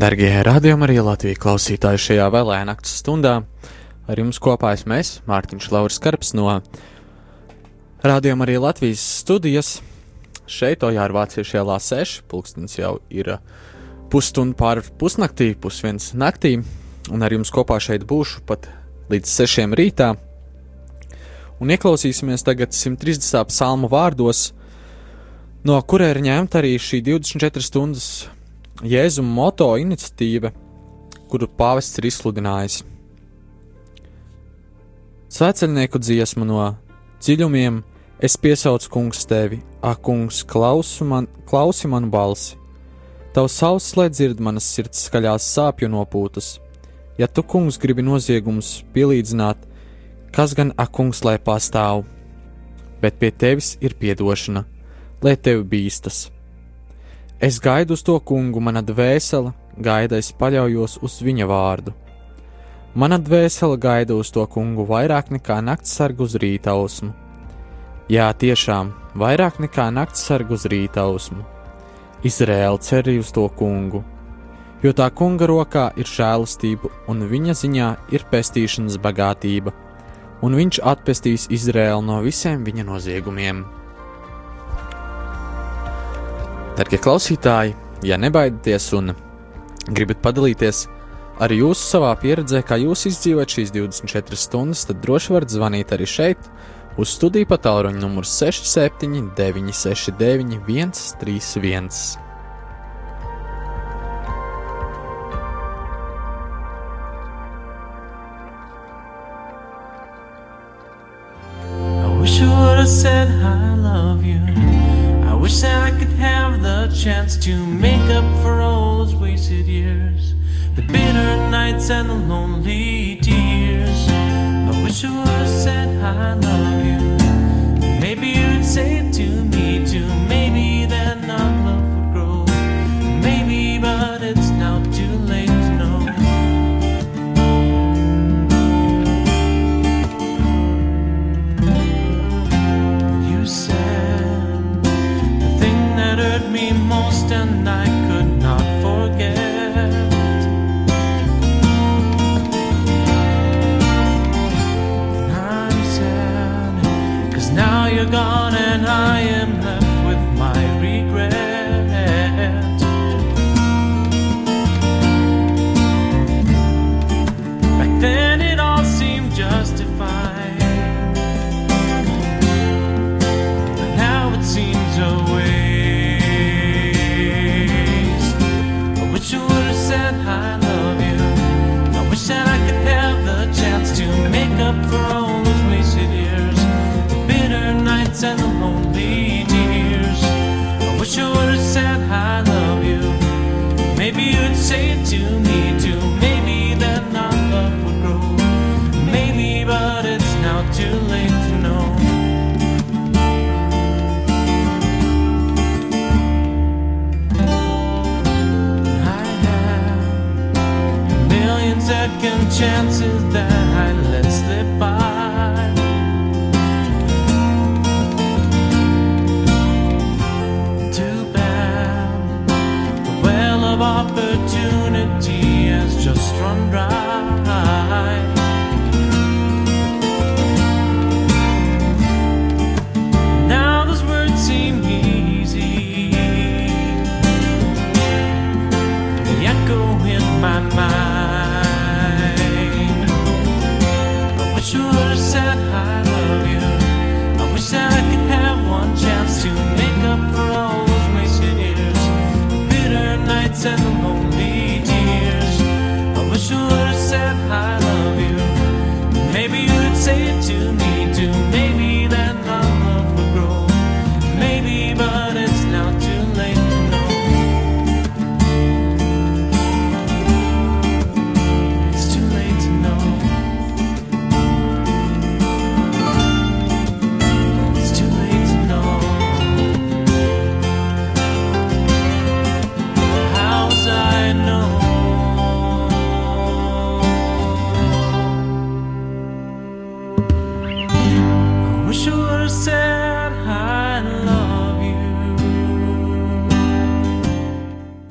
Darbie radījumi, arī Latvijas klausītāji šajā vēlējā naktas stundā. Ar jums kopā esmu es, Mārtiņš Lauris Karps no Radījuma arī Latvijas studijas. Šeit, Ojāra Vāciešu ielā 6, pulkstenis jau ir pusstunda pār pusnaktī, pusviens naktī, un ar jums kopā šeit būšu pat līdz 6 rītā. Un ieklausīsimies tagad 130. psalmu vārdos, no kura ir ņemta arī šī 24 stundas Jēzuma moto iniciatīva, kuru pāvests ir izsludinājis. Svēceļnieku dziesmu no dziļumiem es piesaucu kungs tevi, ak, kungs, klausi man, klausi manu balsi. Tavs auss, lai dzird manas sirds skaļās sāpju nopūtas. Ja tu, kungs, gribi noziegumus pielīdzināt, kas gan ak, kungs, lai pastāv, bet pie tevis ir piedošana, lai tevi bīstas. Es gaidu uz to kungu, mana dvēsele, gaida es paļaujos uz viņa vārdu. Mana dvēsele gaida uz to kungu vairāk nekā nakts sargu uz rītausmu. Jā, tiešām, vairāk nekā nakts sargu uz rītausmu. Izrēla cerī uz to kungu, jo tā kunga rokā ir žēlastība un viņa ziņā ir pestīšanas bagātība, un viņš atpestīs Izrēlu no visiem viņa noziegumiem. Darbie klausītāji, ja nebaidieties un gribat padalīties ar jūsu savā pieredzē, kā jūs izdzīvojat šīs 24 stundas, tad droši varat zvanīt arī šeit uz studiju pa tālruņa numuru 67 969 131. I wish I would have said I love you. Wish that I could have the chance to make up for all those wasted years, the bitter nights and the lonely tears. I wish I would have said I love you. Maybe you'd say it to me to Maybe I could not forget. I'm now you're gone and I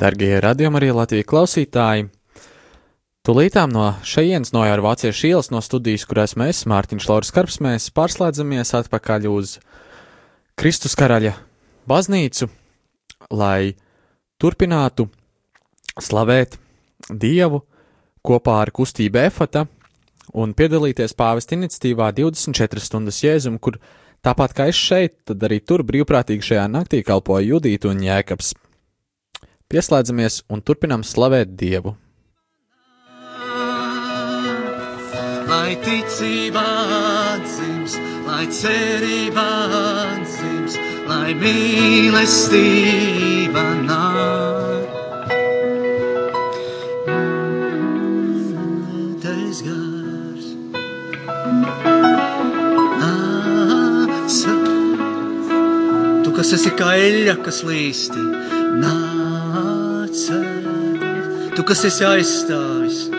Dargie radījumi arī Latvijas klausītāji! Tūlītām no šejienes no jau vāciešu ielas no studijas, kurās mēs, Mārtiņš Lauris Karps, mēs pārslēdzamies atpakaļ uz Kristus karaļa baznīcu, lai turpinātu slavēt Dievu kopā ar kustību Efata un piedalīties pāvesta iniciatīvā 24 stundas jēzum, kur tāpat kā es šeit, tad arī tur brīvprātīgi šajā naktī kalpoja Judīta un Jēkabs. Pieslēdzamies un turpinām slavēt Dievu. lai ticība atzīms, lai cerība atzīms, lai mīlestība nāk. Tu, kas esi kā eļļa, kas līsti, nāca, tu, kas esi aizstāvis,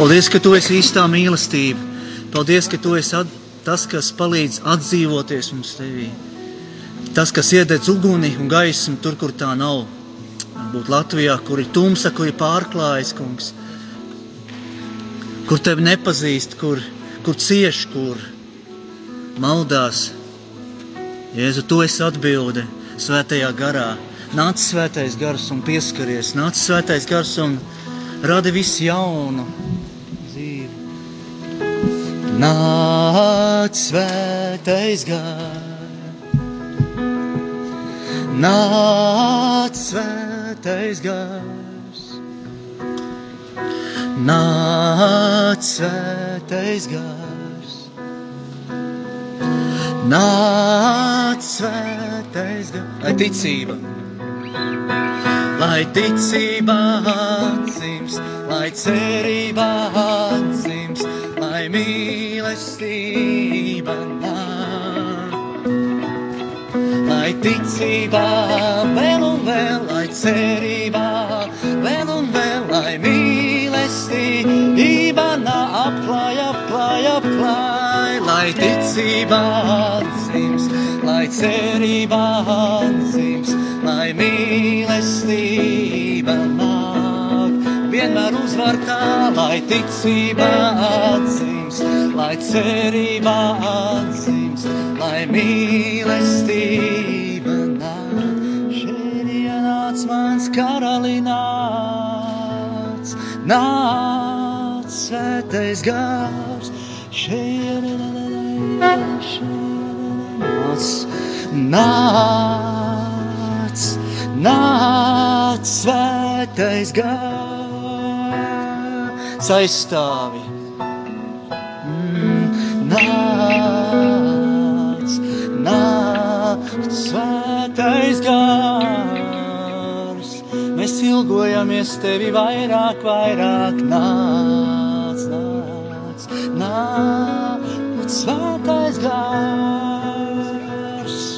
Paldies, ka tu esi īstā mīlestība. Paldies, ka tu esi at, tas, kas palīdz atdzīvoties mums tevī. Tas, kas iededz uguni un gaismu tur, kur tā nav. Varbūt Latvijā, kur ir tumsa, kur ir pārklājis, kungs. Kur tevi nepazīst, kur, kur cieš, kur maldās. Jēzu, tu esi atbilde svētajā garā. Nāc svētais gars un pieskaries. Nāc svētais gars un rada visu jaunu dzīvi. Nāc svētais gars. Nāc svētais gars. Nāc svētais gars. Nāc svētais gars. Ticība. Lai ticība atzīms, lai cerība atzīms, lai mīlestība nāk. Lai ticībā vēl un vēl, lai cerībā vēl lai ticībā atzīms, lai cerībā atzīms, lai mīlestība nāk. Vienmēr uzvar tā, lai ticība atzīms, lai cerība atzīms, lai mīlestība nāk. Šeit ienāc mans karalināts, nāc svētais gars. Šeit ienāc, nāc, nāc svētais gars. Aizstāvi. Mm, Nāc, nāc, svētais gars. Mēs ilgojamies tevi vairāk, vairāk. Nāc, nāc, nāc, svētais gars.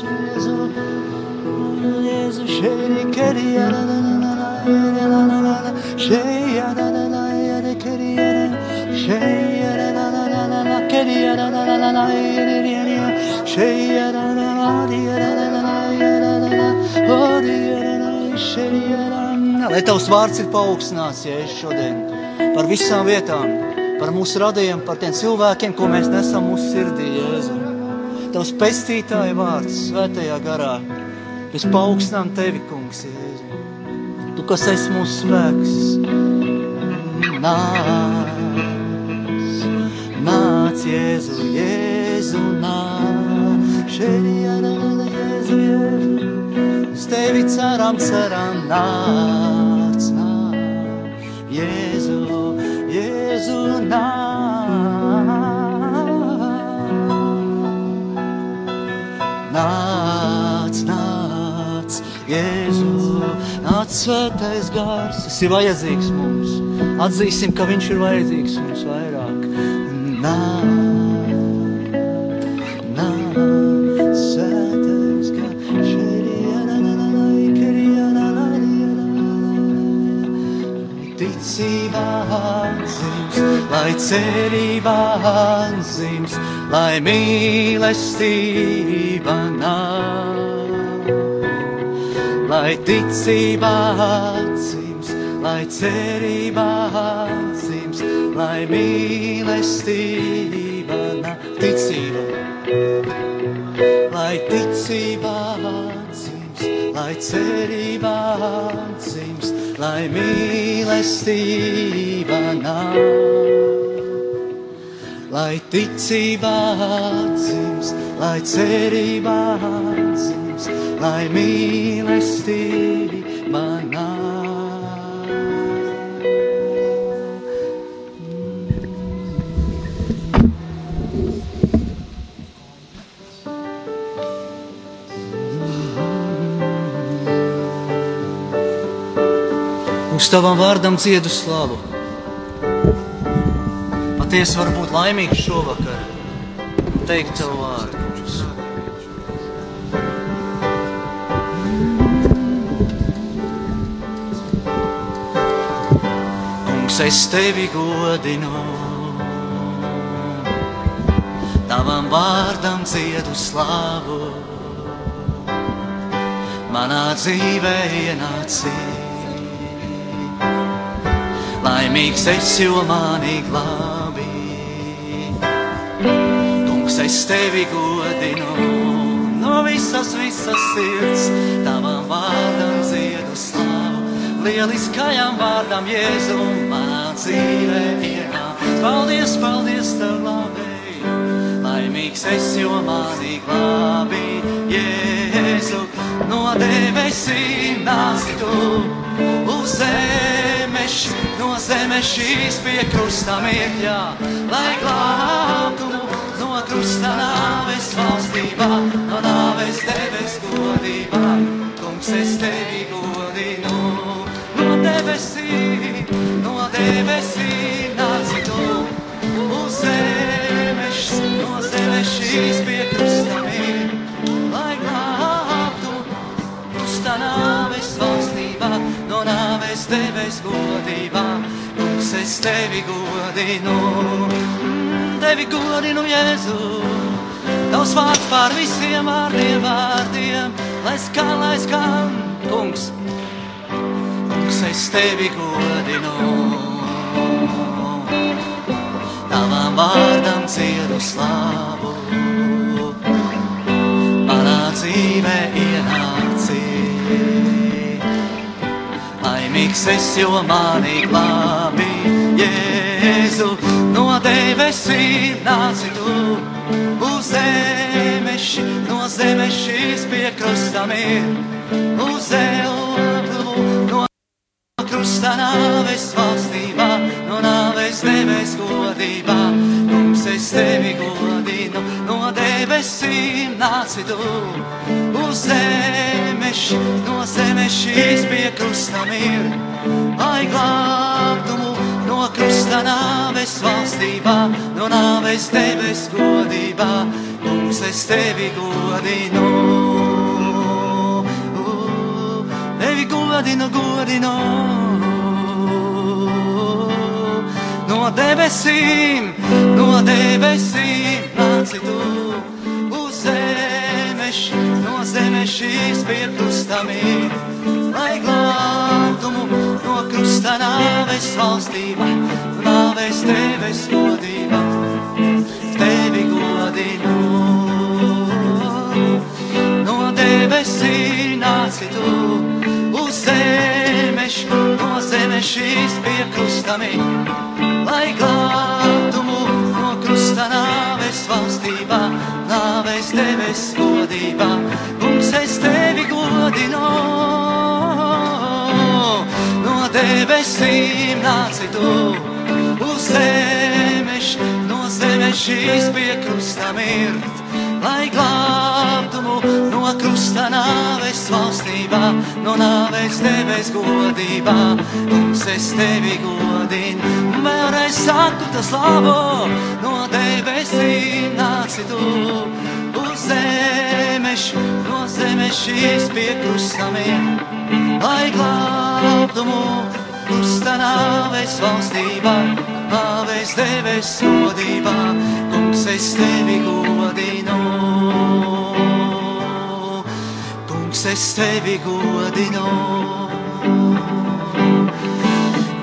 Jēzu, Jēzu, šeit kerija, šeit kerija, šeit Lai tavs vārds ir paaugstināts, ja es šodien par visām vietām, par mūsu radiem, par tiem cilvēkiem, ko mēs nesam mūsu sirdī, Jēzu. Tavs pestītāja vārds svētajā garā. Mēs paaugstinām tevi, kungs, Jēzu. Tu, kas esi mūsu spēks, nāc. Nāc, Jēzu, Jēzu, nāc, šeit Jēzu, Jēzu. tevi ceram, ceram, nāc, nāc, Jēzu, svētais gars, tas ir vajadzīgs mums. Atzīsim, ka viņš ir vajadzīgs mums vairāk. Nāc, nāc, svētais gars, ticībā atzīms, lai cerībā atzīms, lai mīlestība nāk. Lai ticībā atzīms, lai cerībā atzīms, lai mīlestība nāk. Ticība, lai ticībā atzīms, lai cerībā atzīms, lai mīlestība nāk. Lai ticībā atzīms, lai cerībā atzīms, lai mīlestība nāk. Uz tavam vārdam dziedu slavu. Patiesi var būt laimīgs šovakar un teikt tavu vārdu. Kungs, es tevi godinu, tavam vārdam dziedu slavu. Manā dzīvē ienācīja. Laimīgs es, jo mani glābi. Kungs, es tevi godinu no visas, visas sirds. Tavam vārdam dziedu slavu, lieliskajam vārdam Jēzum ienāk. Paldies, paldies, tev glābēji. Laimīgs es, jo mani glābi. Jēzu, no debesīm nāc tu uz zemes, no zemes šīs pie krusta mirkļā, lai glābtu no krusta nāves valstībā, no nāves debes godībā. Kungs, es tevi godinu, no debesīm, no debesīm nāc tu uz zemes šīs pie krusta mirkļā, lai glābtu krusta nāves valstībā, no nāves debes godībā. Kungs, es tevi godinu, mm, tevi godinu, Jēzu. Tavs vārds pār visiem vārdiem, vārdiem, lai skan, lai skan, kungs. Kungs, es tevi godinu. Tavam vārdam ciedu slāvu, manā dzīvē ienācīja. Laimīgs es, jo mani glābi, Jēzu, no debesīm nāci tu uz zemes, no zemes šīs pie krustam ir, uz elumu, no krusta nāves valstībā, no nāves debes godībā. Kungs, es tevi godinu, no debesīm nāci tu uz zemes, no zemes šīs pie krusta ir, lai glābtumu no krusta nāves valstībā, no nāves debes godībā. Kungs, es tevi godinu. Tevi godinu, godinu. No debesīm, no debesīm nāci tu uz zemes, no zemes šīs pie krustamī, lai glābtumu no krusta nāves valstībā, nāves teves godībā, tevi godinu. No debesīm nāci tu zemes, no zemes šīs pie krustamī, lai glābtumu no krusta nāves valstībā, nāves teves godībā. Mums es tevi godinu. No debesīm nāci tu uz zemes, no zemes šīs pie krusta lai glābtumu no krusta nāves valstībā, no nāves debes godībā. Kungs, es tevi godinu, vēlreiz saku tas labo, no debesīm nāci tu uz zemes, no zemes šīs pie krustamiem, lai glābtumu krusta nāves valstībā, nāves debes godībā. Kungs, es tevi godinu. Kungs, es tevi godinu.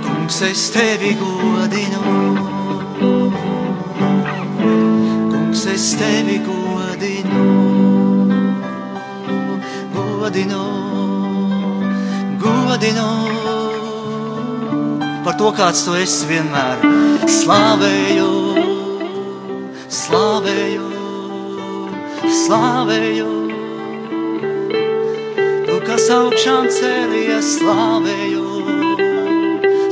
Kungs, es tevi godinu. Kungs, es tevi godinu. Godinu, godinu. Par to, kāds tu esi vienmēr slavēju slavēju, slavēju. Augšām cēlies, slavēju,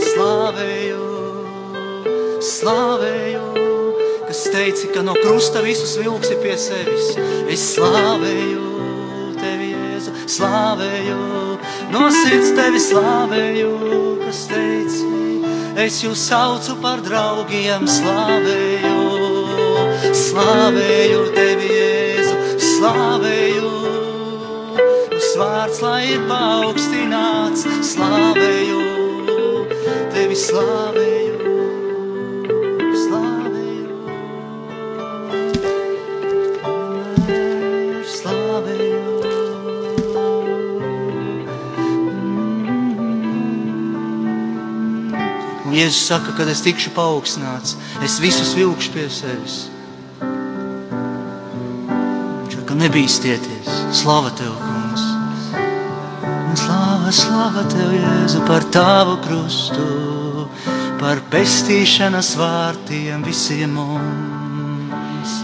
slavēju, slavēju. Kas teici, ka no krusta visus vilksi pie sevis. Es slavēju tevi, Jēzu, slavēju, no sirds tevi slavēju. Kas teici, es jūs saucu par draugiem, slavēju slavēju tevi, Jēzu, slavēju. Vārds, lai ir paaugstināts, slavēju tevi, slavēju. slavēju. Slavēju. Un Jēzus saka, kad es tikšu paaugstināts, es visus vilkšu pie sevis ka nebīsties. Slava tev! Slava, tev, Jēzu, par tavu krustu, par pestīšanas vārtiem visiem mums,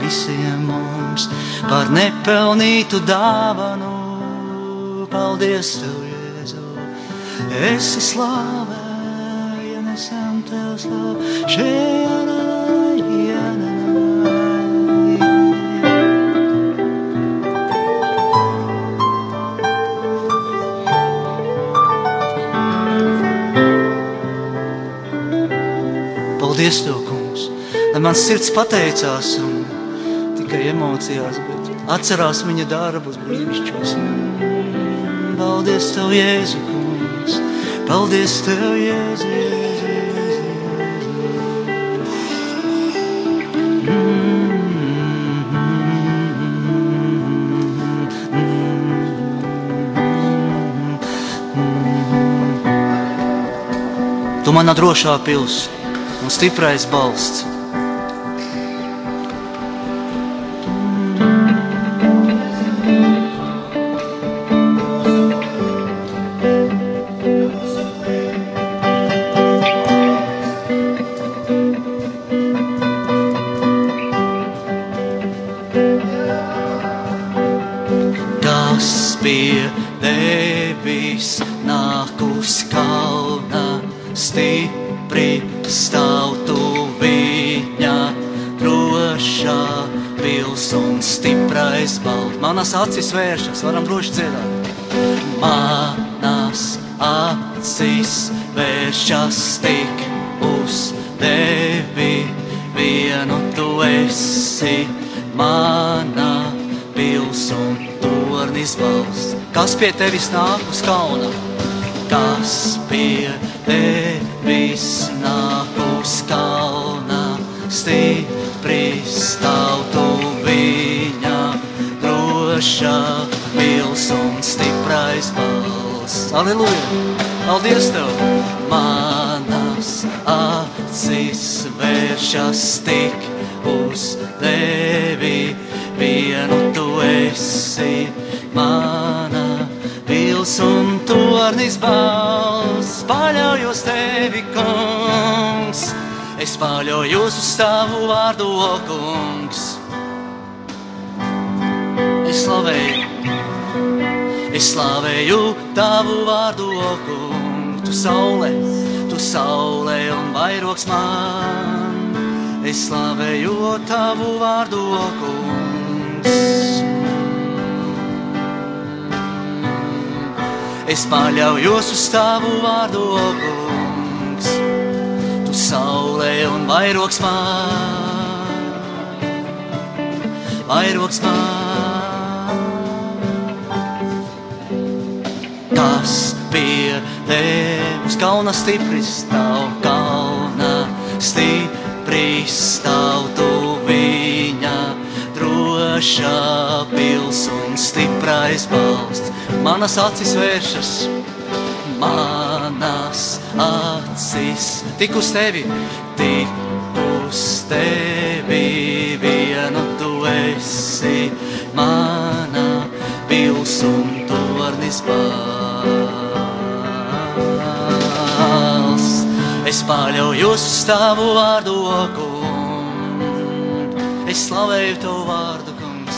visiem mums, par nepelnītu dāvanu. Paldies tev, Jēzu! Esi slavējies, tev slavu! Šeit! Paldies, Tev, kungs! Lai mans sirds pateicās un tikai emocijās, bet atcerās viņa darbus brīnišķos. Paldies, Tev, Jēzu, kungs! Paldies, Tev, Jēzu! Jēzu, Jēzu! Tu mana drošā pilsēta stiprais balsts. Manas acis vēršas, varam droši dziedāt. Manas acis vēršas tik uz tevi, vienu tu esi mana pils un tornis balsts. Kas pie tevis nāk uz kauna? Kas pie tevis nāk uz kalna? Stipri stāv drošā pils un stiprais balsts. Aleluja! Paldies tev! Manas acis vēršas tik uz tevi, vienu tu esi mana pils un tornis balsts. Paļaujos tevi, kungs, es paļaujos uz tavu vārdu, o kungs. Es slavēju, Es slavēju tavu vārdu, o kungs, tu saulē, tu saulē un vairoks man. Es slavēju tavu vārdu, o kungs. Es paļaujos uz tavu vārdu, o kungs, tu saulē un vairoks man. Vairoks man. Kas pie tevis kalna stipris, tavu kalna stipris, tavu tu viņa drošā pils un stiprais balsts. Manas acis vēršas, manas acis tik uz tevi, tik uz tevi vienu tu esi, mana pils un tornis balsts. Es paļaujos uz tavu vārdu, kungs, es slavēju tavu vārdu, kungs.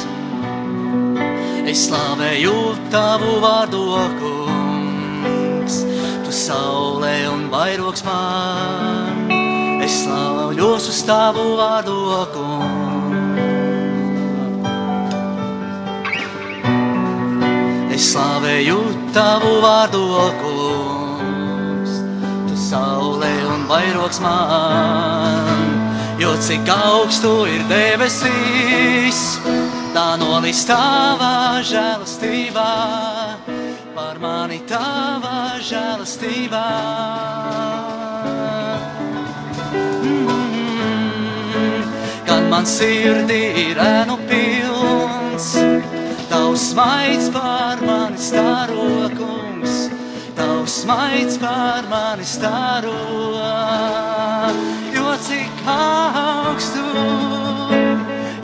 Es slavēju tavu vārdu, kungs, tu saulē un vairogs man. Es slavējos uz tavu vārdu, kungs. Es slavēju tavu vārdu, kungs, tu saulē un vairogs man. Jo cik augstu ir debesīs, tā nolīs tavā žēlastībā, par mani tavā žēlastībā. Mm, Kad man sirdī ir ēnu pilns, tavs maids pār mani staro, kungs, tavs maids pār mani staro. Jo cik augstu,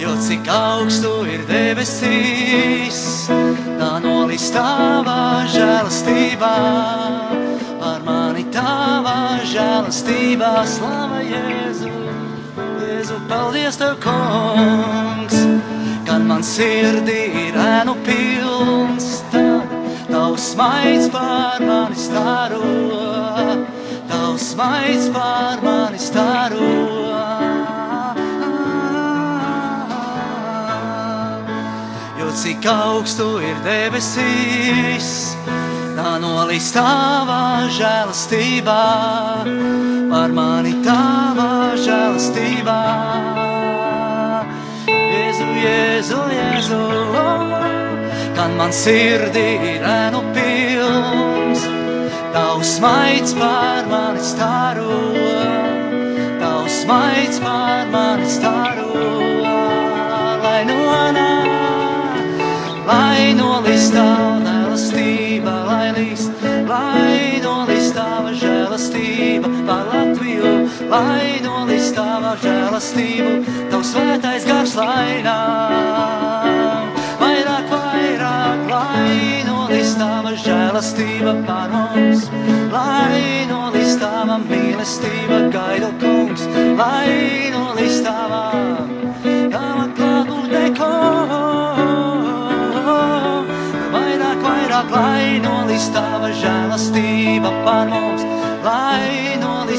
jo cik augstu ir debesīs, tā nolīs tavā žēlastībā, par mani tavā žēlastībā, slava Jēzu. Jēzu, paldies tev, kungs, man sirdī ir ēnu pilns, tad tavs maids pār mani staro, tavs maids pār mani staro. Cik augstu ir debesīs, tā nolīs tavā žēlastībā, par mani tavā žēlastībā. Jēzu, Jēzu, Jēzu, kad man sirdī ir ēnu pilns, tavs maids pār mani staro, tavs maids pār mani staro, lai nonāk, lai nolīs tava žēlastība, lai līst, lai tava žēlastība par Latviju, lai nolīs tava žēlastību, tavs svētais gars lainām. Vairāk, vairāk, lai nolīs tava žēlastība par mums, lai nolīs tava mīlestība, gaida kungs, lai nolīs tava, tava klātbūtne kungs. Vairāk, vairāk, lai nolīs tava žēlastība par mums, lai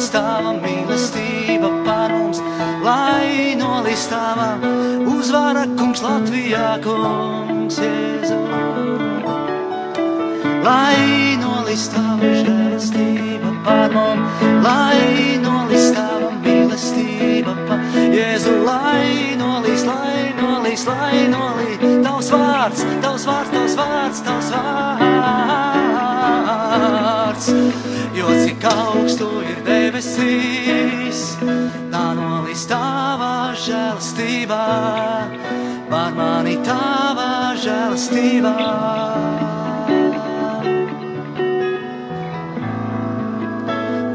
nolīs tava mīlestība par mums, lai nolīs tava uzvara kungs Latvijā, kungs Jēzu. Lai nolīs tava žēlastība par mums, lai nolīs tava mīlestība par Jēzu, lai nolīs, lai nolīs, lai nolīs tavs vārds, tavs vārds, tavs vārds, tavs vārds. Jo cik augstu debesīs, tā nolīs tavā žēlastībā, par mani tavā žēlastībā.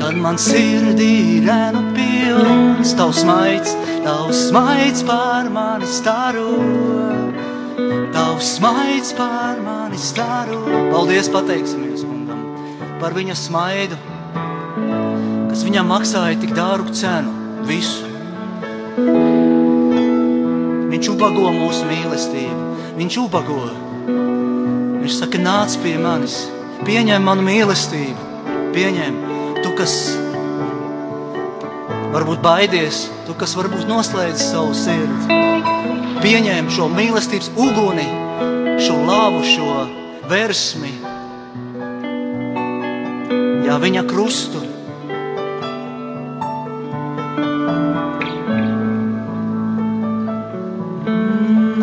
Kad man sirdī ir ēnu pilns, tavs maids, tavs maids pār mani staro, tavs maids pār mani staro. Paldies, pateiksimies kungam par viņa smaidu, kas viņam maksāja tik dārgu cenu, visu. Viņš ubago mūsu mīlestību, viņš ubago, Viņš saka, nāc pie manis, pieņem manu mīlestību, pieņem tu, kas varbūt baidies, tu, kas varbūt noslēdz savu sirdi. Pieņem šo mīlestības uguni, šo labu, šo versmi, jā, viņa krustu.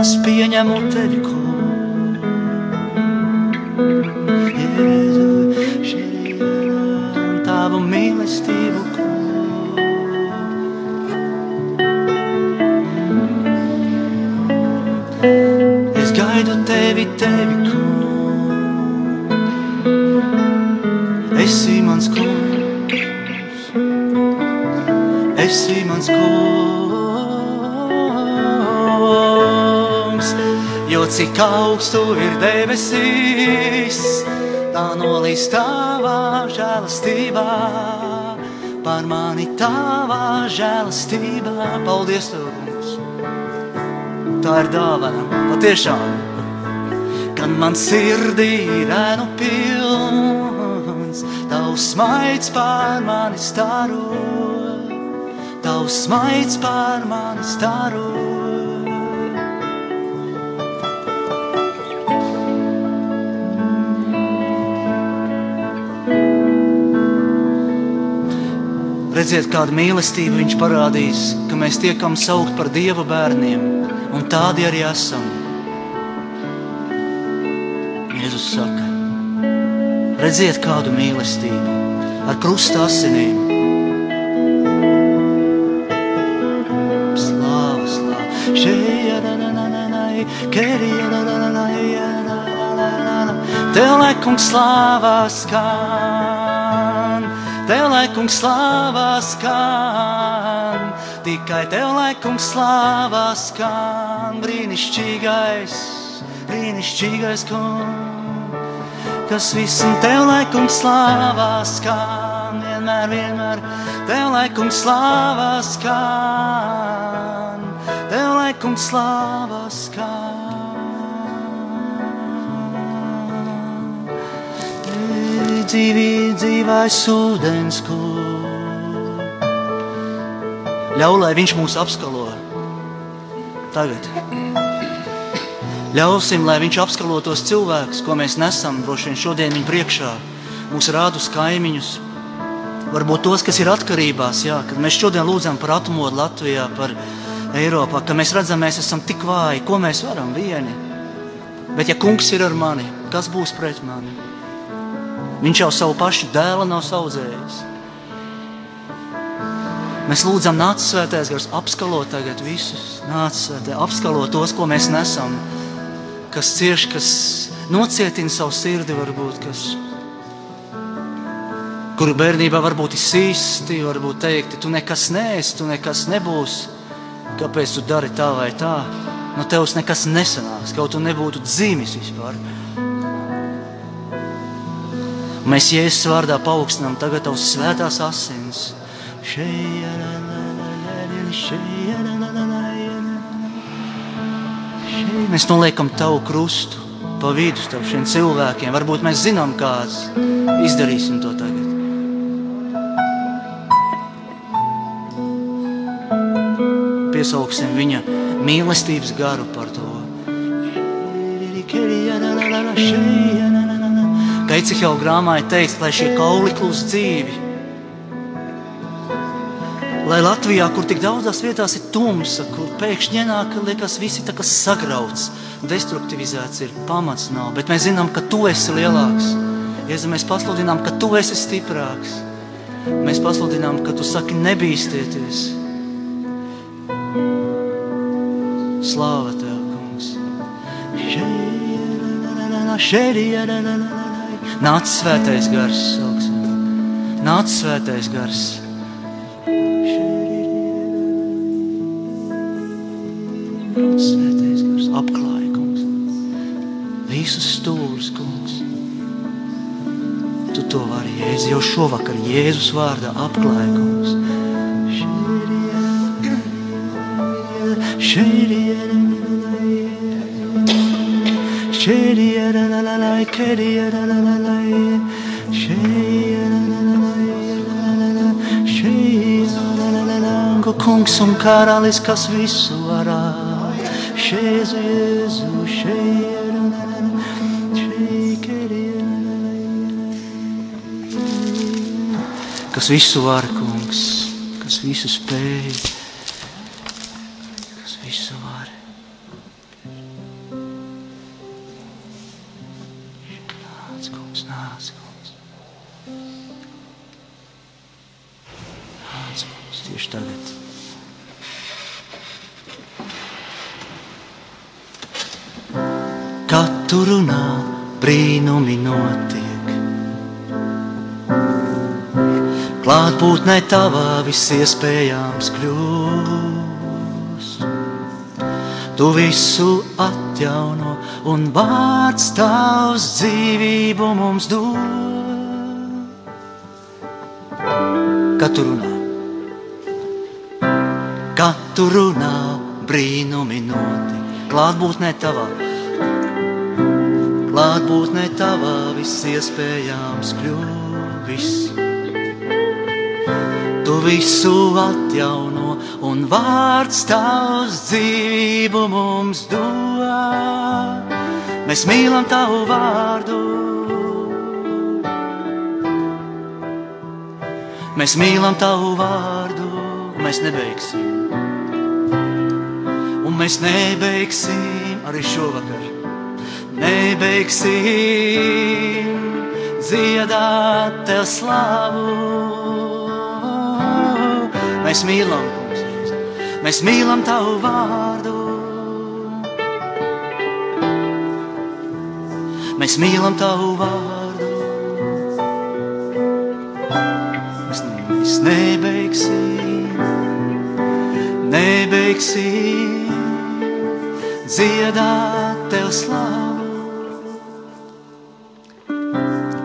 Es pieņemu tevi, kungs. Jēzu, šeit tavu mīlestību, kungs. Es gaidu tevi, tevi, kungs. Esi mans kungs. Esi mans kungs. Jo cik augstu ir debesīs, tā nolīs tavā žēlastībā. Par mani tavā žēlastībā. Paldies, kungs! Tā ir dāvana, patiešām. Kad man sirdī ir ēnu pilns, tavs smaids pār mani staro, tavs smaids pār mani staro. Redziet, kādu mīlestību viņš parādīs, ka mēs tiekam saukt par Dieva bērniem, un tādi arī esam. Jēzus saka, redziet, kādu mīlestību ar krusta asinīm. Tev lai kungs slāvā skan, Tev lai kungs slāvā skan, tikai Tev lai kungs slāvā skan, brīnišķīgais, brīnišķīgais kungs, kas visam Tev lai kungs slāvā skan, vienmēr, vienmēr, Tev lai kungs slāvā skan, Lai kungs slāvā skan. dzīvi, dzīvais ūdens, kur ļauj, lai viņš mūs apskalo. Tagad. Ļausim, lai viņš apskalo tos cilvēkus, ko mēs nesam droši vien šodien viņa priekšā, mūsu rādus kaimiņus, varbūt tos, kas ir atkarībās, jā, kad mēs šodien lūdzam par atmodu Latvijā, par Eiropā, ka mēs redzam, mēs esam tik vāji, ko mēs varam vieni. Bet ja kungs ir ar mani, kas būs pret mani? Viņš jau savu pašu dēlu nav audzējis. Mēs lūdzam, nāc svētais gars, apskalo tagad visus. Nāc svētē, apskalo tos, ko mēs nesam, kas cieš, kas nocietina savu sirdi, varbūt, kas, kuru bērnībā varbūt ir sīsti, varbūt teikti, tu nekas neesi, tu nekas nebūsi. Kāpēc tu dari tā vai tā? No tevis nekas nesanāks, kaut tu nebūtu dzimis vispār. Mēs Jēzus vārdā paaugstinām tagad tavas svētās asins. Mēs noliekam tavu krustu pa vidu starp šiem cilvēkiem. Varbūt mēs zinām, kāds izdarīsim to tagad. Piesauksim viņa mīlestības garu par to. Kā Ecehela grāmatā teikts, lai šie kauli kļūst dzīvi. Lai Latvijā, kur tik daudzās vietās ir tumsa, kur pēkšņi ienāk, liekas, viss ir sagrauts, destruktivizēts, ir pamats nav. Bet mēs zinām, ka tu esi lielāks. Jēzu, mēs pasludinām, ka tu esi stiprāks. Mēs pasludinām, ka tu saki, nebīsties. Slāva tev, kungs! Nāc svētais gars, sauksim. Nāc svētais gars. Nāc svētais gars, apklāj, kungs. Visus stūrus, kungs. Tu to vari, Jēzus, jau šovakar Jēzus vārdā apklāj, kungs. Kungs un karalis, kas visu varā. Jēzu, Jēzu, la. Kas visu var, kungs, kas visu spēj, tavā viss iespējams kļūst. Tu visu atjauno un vārds tavs dzīvību mums dod. Kad tu runā, kad tu runā, brīnumi notiek. Klātbūtnē tavā, klātbūtnē tavā viss iespējams kļūst. Visu atjauno un vārds tavs dzīvību mums dod. Mēs mīlam tavu vārdu. Mēs mīlam tavu vārdu, mēs nebeigsim. Un mēs nebeigsim arī šovakar. Nebeigsim dziedāt tev slavu. Mēs mīlam, mēs mīlam tavu vārdu. Mēs mīlam tavu vārdu. Mēs, mēs nebeigsim, nebeigsim dziedāt tev slavu.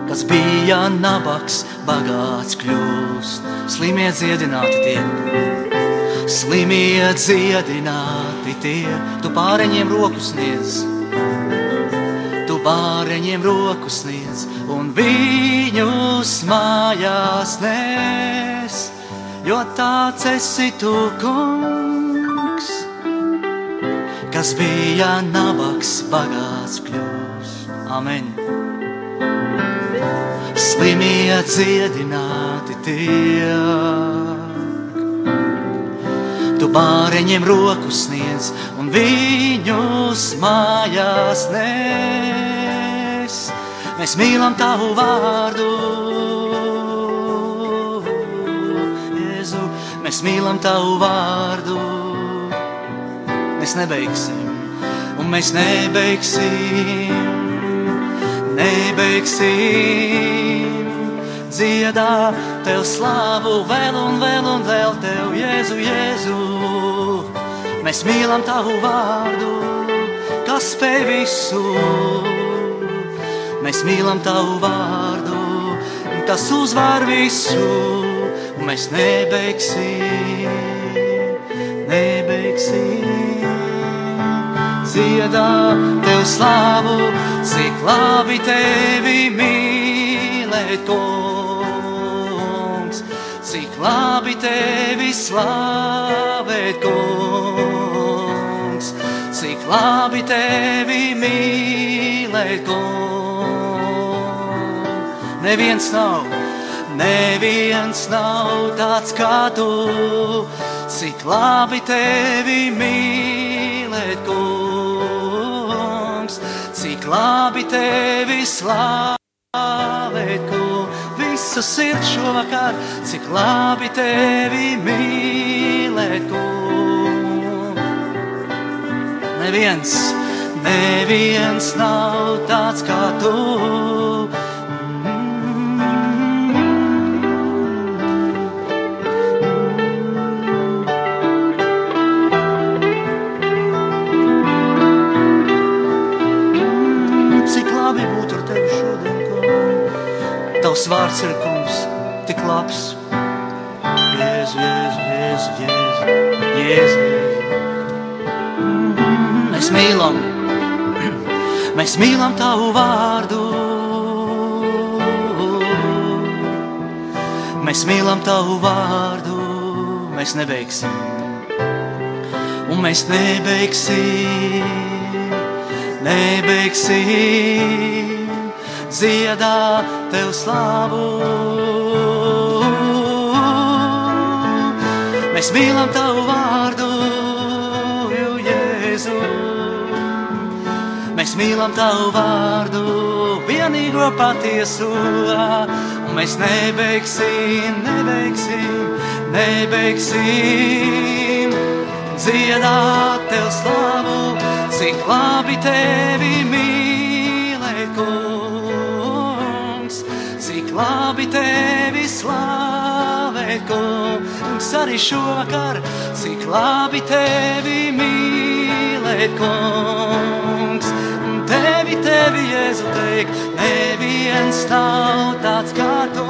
Kas bija nabaks, bagāts kļūst, slimie dziedināti tiek. Slimie dziedināti tie, tu pāreņiem roku sniedz, tu pāreņiem roku sniedz, un viņus mājās nes, jo tāds esi tu, kungs, kas bija nabaks, bagāts kļūst. Amen! Slimie dziedināti tiek. Tu bāreņiem roku sniedz un viņus mājās nes. Mēs mīlam tavu vārdu, Jēzu, mēs mīlam tavu vārdu. Mēs nebeigsim, un mēs nebeigsim, nebeigsim dziedā tev slavu vēl un vēl un vēl tev, Jēzu, Jēzu. Mēs mīlam tavu vārdu, kas spēj visu. Mēs mīlam tavu vārdu, kas uzvar visu. Mēs nebeigsim, nebeigsim. Dziedā tev slavu, cik labi tevi mīlēt. Cik labi tevi slavēt, kungs. Cik labi tevi mīlēt, kungs. Neviens nav, neviens nav tāds kā tu. Cik labi tevi mīlēt, kungs. Cik labi tevi slavēt, kungs. Visu sirds šovakar, cik labi tevi mīlēt, kungs. Neviens, neviens nav tāds kā tu. Tavs vārds ir kungs, tik labs. Jēzu, Jēzu, Jēzu, Jēzu, Jēzu. Jēzu. Mēs mīlam, Mēs mīlam tavu vārdu. Mēs mīlam tavu vārdu, mēs nebeigsim. Un mēs nebeigsim, nebeigsim dziedāt tev slavu. Mēs mīlam tavu vārdu, Jēzu. Mēs mīlam tavu vārdu, vienīgo patieso. Un mēs nebeigsim, nebeigsim, nebeigsim dziedāt tev slavu, cik labi tevi labi tevi slavēt, kungs, arī šovakar, cik labi tevi mīlēt, kungs. Tevi, tevi, Jēzu, teikt, neviens nav tāds kā tu,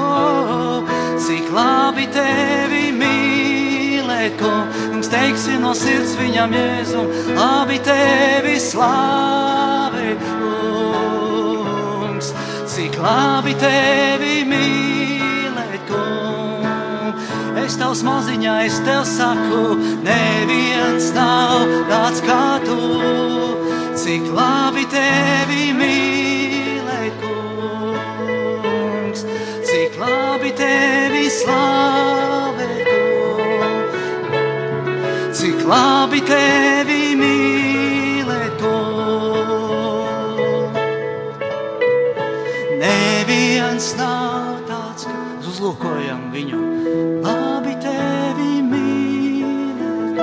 cik labi tevi mīlēt, kungs, teiksi no sirds viņam, Jēzu, labi tevi slavēt, labi tevi mīlēt, kungs. Es tavs maziņā, es tev saku, neviens nav tāds kā tu. Cik labi tevi mīlēt, kungs, cik labi tevi slavēt, kungs, cik labi tevi Neviens nav tāds, kas uzlūkojam viņu, labi tevi mīlēt,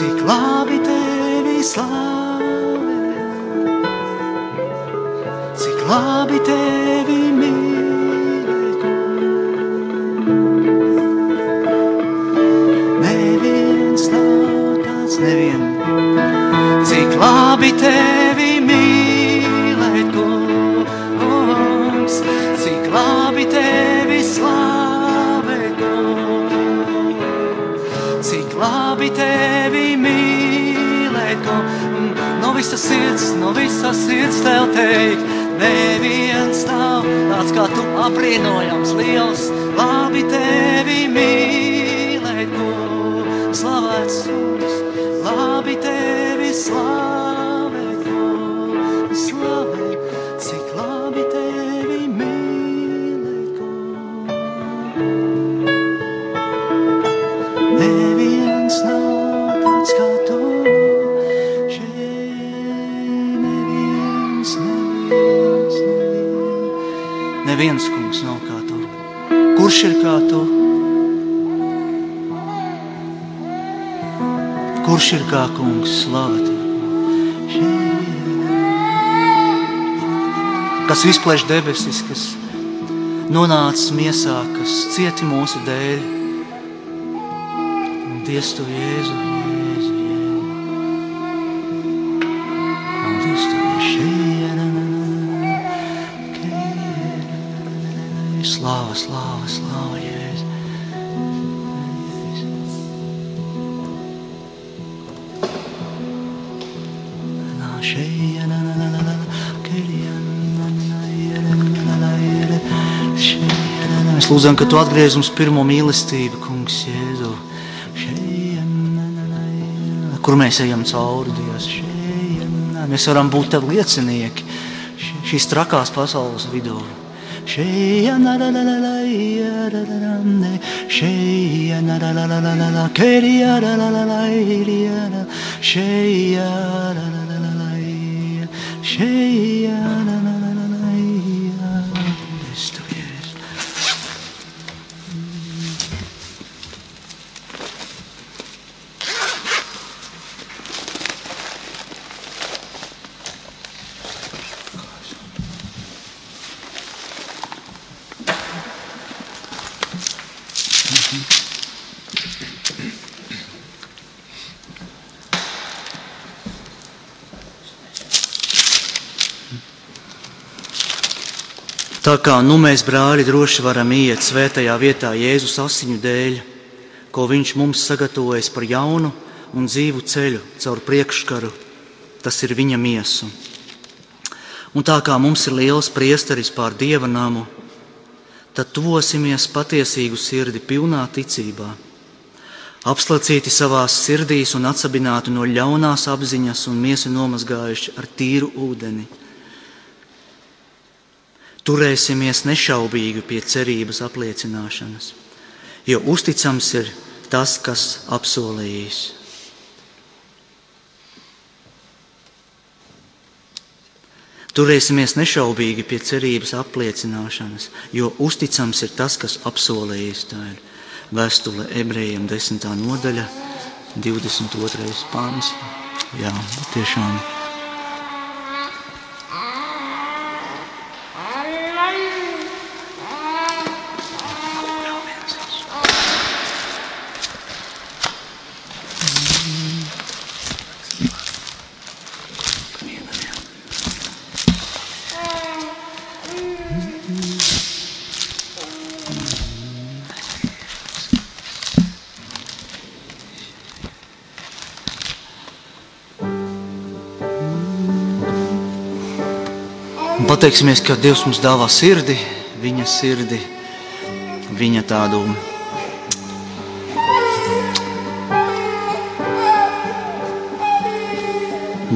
cik labi tevi slavēt, cik labi tevi visas sirds, no visas sirds tev teikt, neviens nav tāds kā tu apbrīnojams, liels, labi tevi mīlēt, kungs, slavēts kungs, labi tevi slavēt, Kurš ir kā tu? Kurš ir kā kungs slavēt? Kas izplēš debesis, kas nonāca miesā, kas cieti mūsu dēļ. Dievs, tu Jēzu, lūdzam, ka tu atgriez mums pirmo mīlestību, kungs, Jēzu. Kur mēs ejam cauri, Dievs? Mēs varam būt tev liecinieki šīs trakās pasaules vidū. Šeja nu mēs, brāļi, droši varam iet svētajā vietā Jēzus asiņu dēļ, ko Viņš mums sagatavojas par jaunu un dzīvu ceļu caur priekškaru, tas ir viņa miesu. Un tā kā mums ir liels priesteris pār dieva namu, tad tuvosimies patiesīgu sirdi pilnā ticībā, apslacīti savās sirdīs un atsabināti no ļaunās apziņas un miesi nomazgājuši ar tīru ūdeni. Turēsimies nešaubīgi pie cerības apliecināšanas, jo uzticams ir tas, kas apsolījis. Turēsimies nešaubīgi pie cerības apliecināšanas, jo uzticams ir tas, kas apsolījis. Tā ir vēstule ebrejiem, 10. nodaļa, 22. pāns. Jā, tiešām. Pateiksimies, ka Dievs mums dāvā sirdi, viņa sirdi, viņa tādu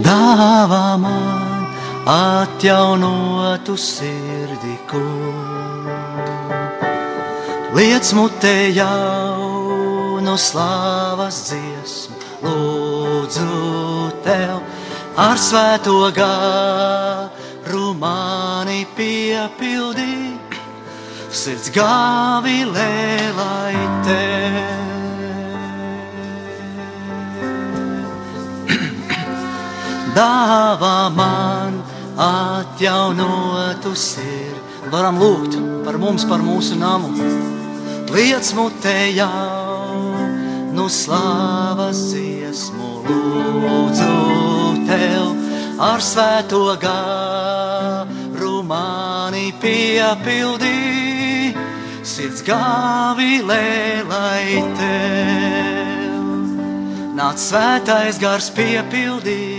dāvā man atjaunotu sirdi, kur liec mutē jaunu slāvas dziesmu, lūdzu tev ar svēto mani piepildī, sirds gāvilē lai tev. Dāvā man atjaunotu sirdi. Varam lūgt par mums, par mūsu namu. Liec mutē jaunu slāvas dziesmu, lūdzu tev ar svēto garu mani piepildī. Sirds gāvilē lai tev nāc svētais gars piepildī.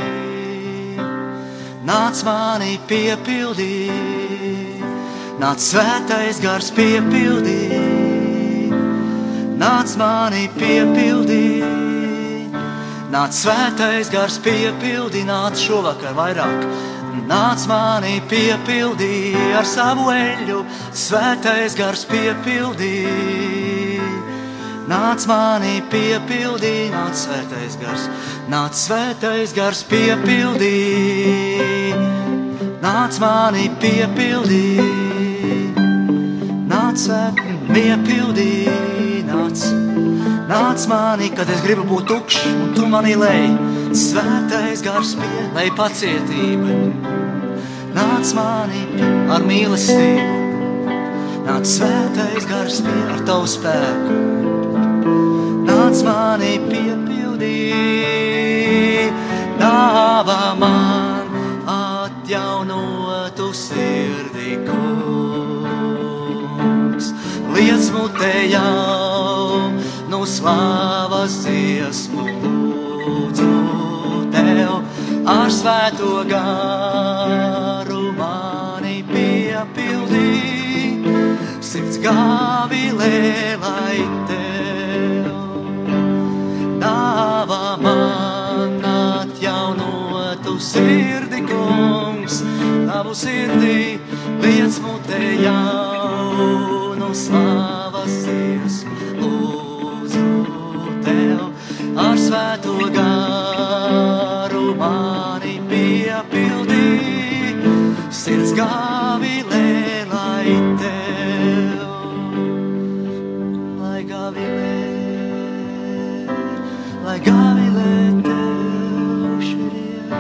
Nāc mani piepildī, nāc svētais gars piepildī, nāc mani piepildī, nāc svētais gars piepildī, nāc šovakar vairāk. Nāc mani piepildī ar savu eļļu, svētais gars piepildī. Nāc mani piepildī, nāc svētais gars, nāc svētais gars piepildī. Nāc mani piepildī, nāc svētais piepildī, nāc mani, kad es gribu būt tukšs, un tu mani lej. Svētais gars pielai pacietība, nāc mani ar mīlestību, nāc svētais gars pie ar tavu spēku nāc mani piepildī, dāvā man atjaunotu sirdi, kungs. Liec mutē no slāvas dziesmu lūdzu tev ar svēto garu mani piepildī, sirds gāvilē lai tev. Dāvā man atjaunotu sirdi, kungs, tavu sirdī liec mutē jaunu slāvas dziesmu, lūdzu. tev ar svēto garu mani piepildī, sirds gāvilē lai tev, lai gāvilē lai gavilē tev šodien.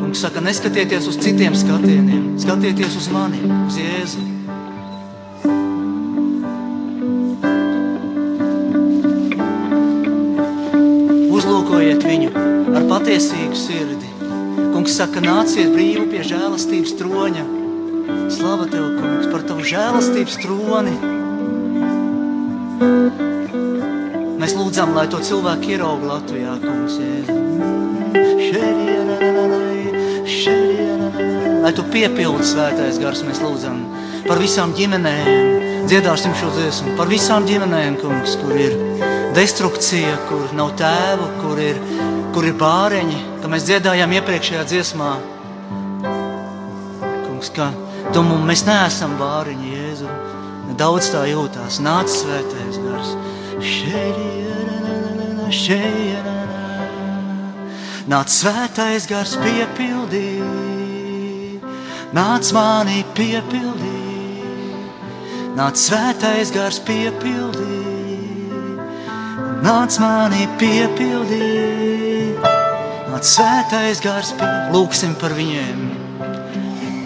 Un saka, neskatieties uz citiem skatieniem, skatieties uz mani, uz Jēzu. Uzlūkojiet viņu ar patiesīgu sirdi. Kungs saka, nāciet brīvi pie žēlastības troņa. Slava tev, kungs, par tavu žēlastības troni. Mēs lūdzam, lai to cilvēku ierauga Latvijā, kungs, Jēzu. Lai tu piepildi svētais gars, mēs lūdzam par visām ģimenēm. Dziedāsim šo dziesmu par visām ģimenēm, kungs, kur ir destrukcija, kur nav tēvu, kur ir, kur ir bāreņi, ka mēs dziedājām iepriekšējā dziesmā. Kungs, ka tu mums mēs neesam bāriņi, Jēzu. Daudz tā jūtās, nāc svētais gars. Nāc svētais gars piepildī, nāc mani piepildī, nāc svētais gars piepildī, nāc mani piepildī, nāc svētais gars piepildī, lūksim par viņiem.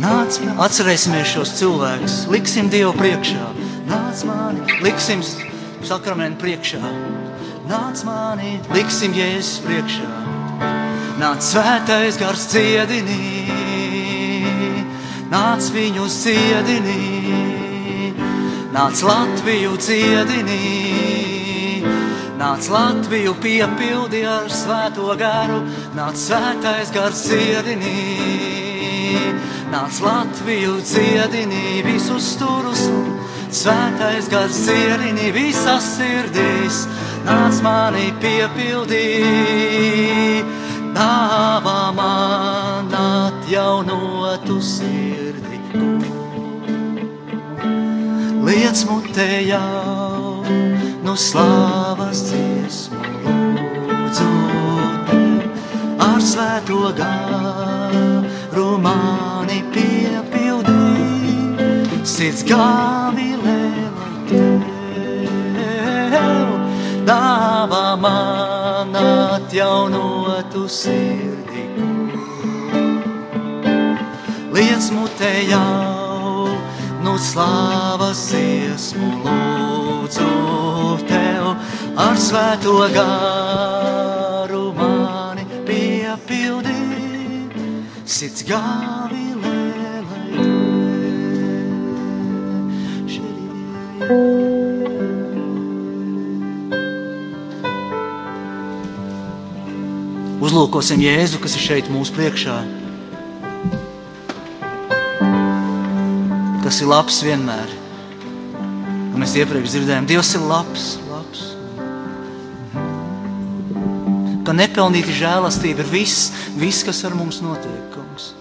Nāc, atcerēsimies šos cilvēkus, liksim Dievu priekšā, nāc mani, liksim sakramentu priekšā. Nāc mani, liksim Jēzus priekšā. Nāc svētais gars ciedinī, nāc viņus ciedinī, nāc Latviju ciedinī, nāc Latviju piepildi ar svēto garu, nāc svētais gars ciedinī. Nāc Latviju ciedinī visus turus Svētais gars cienīja visas sirdīs, nāc mani piepildī. Dāvā man atjaunotu sirdi, liec mutē jau no slāvas dziesmu lūdzu ar svēto garu mani piepildī. Sirds gāvilē, tev dāvā man atjaunotu sirdi. Liec mutē jau no slāvas dziesmu lūdzu tev ar svēto garu mani piepildi. Sirds gāvilē, lai Uzlūkosim Jēzu, kas ir šeit mūsu priekšā. Kas ir labs vienmēr. Kā mēs iepriekš dzirdējām, Dievs ir labs. labs. Ka nepelnīta žēlastība ir viss, viss, kas ar mums notiek, kungs.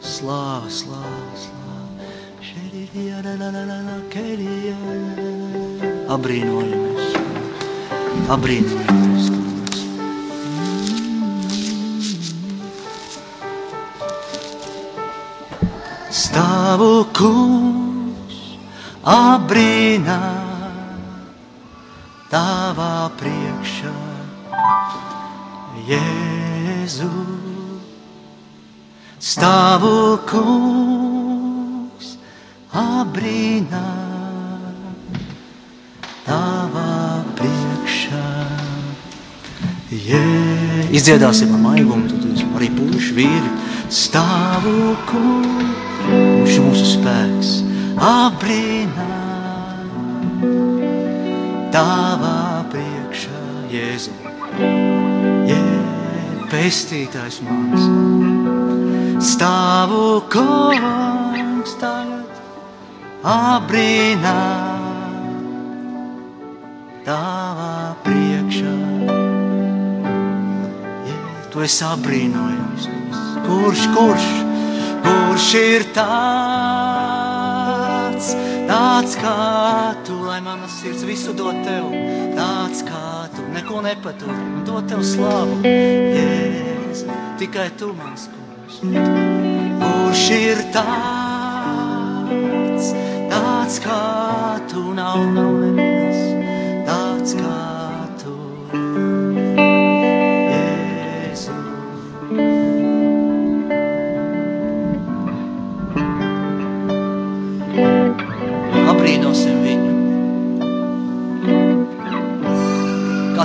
Slāva, slāva, slāva. Abrīnojamies. Abrīnojamies. Stāvu kungs, abrīnā tavā priekšā, Jēzu. Stāvu kungs, abrīnā tavā priekšā. Jē, izdziedāsim ar maigumu, tad arī puiši, vīri. Stāvu kungs, ir mūsu spēks, abrīnā tavā priekšā, Jēzu. Jē, pestītājs mans. Stāvu kungs tagad abrīnā tavā priekšā. Ja, tu esi abrīnojams. Kurš, kurš, kurš ir tāds, tāds kā tu, lai mana sirds visu dod tev, tāds kā tu, neko nepatur, un dod tev slavu, Jēzu, tikai tu mans kungs. Kurš ir tāds, tāds kā tu, nav, nav neviens, tāds kā tu,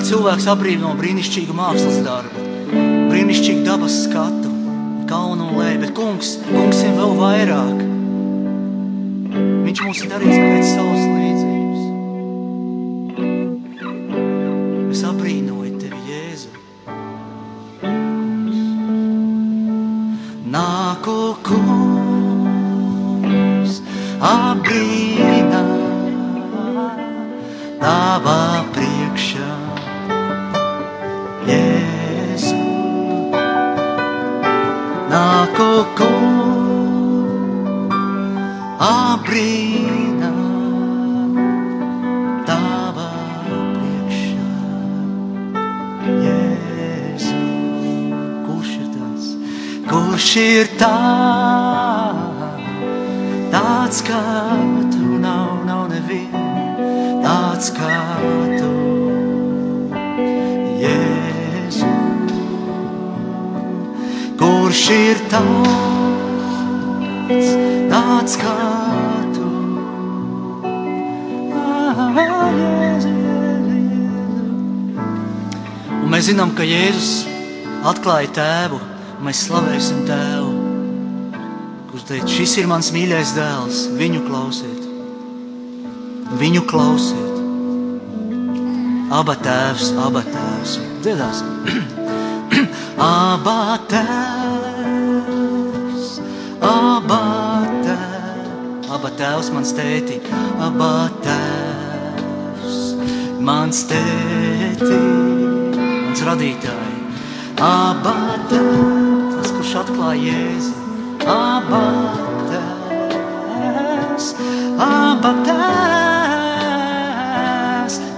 cilvēks atbrīvo no brīnišķīga mākslas darba, brīnišķīga dabas skatu, kaunu un leja. Bet kungs, kungs ir vēl vairāk. Viņš mums ir darījis pēc savas līdzības. Es aprīnoju tevi, Jēzu. Nāko kungs, aprīnoju. Ka Jēzus atklāja tēvu, mēs slavēsim tēvu. Kurš teica, šis ir mans mīļais dēls, viņu klausiet, viņu klausiet. Aba tēvs, aba tēvs, dziedāsim. aba tēvs, aba tēvs, aba tēvs mans tēti, aba tēvs, mans tēti, radītāji, aba tēvs, tas, kurš atklāja Jēzu, aba tēvs, aba tēvs,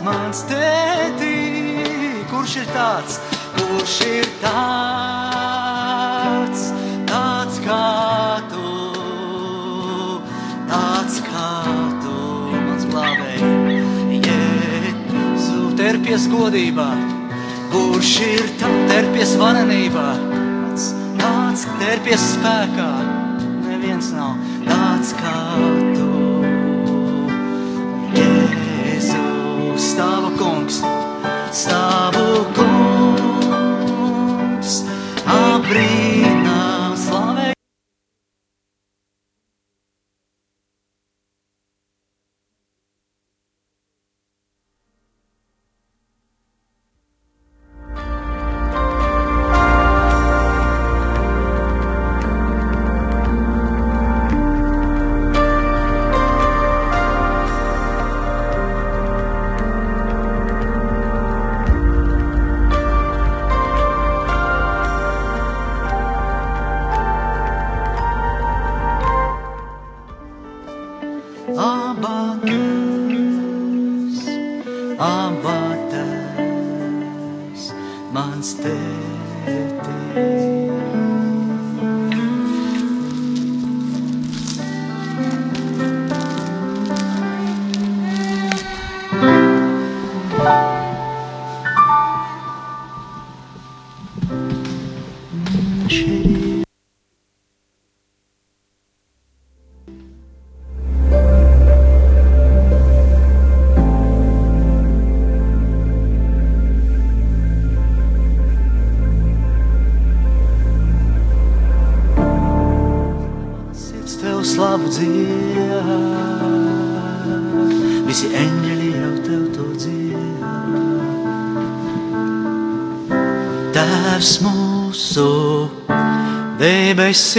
mans tēti, kurš ir tāds, kurš ir tāds, tāds kā tu, tāds kā tu, mans glābēji, Jēzu, terpies godībā, kurš ir tāds, terpies varenībā, tāds, tāds terpies spēkā, neviens nav tāds kā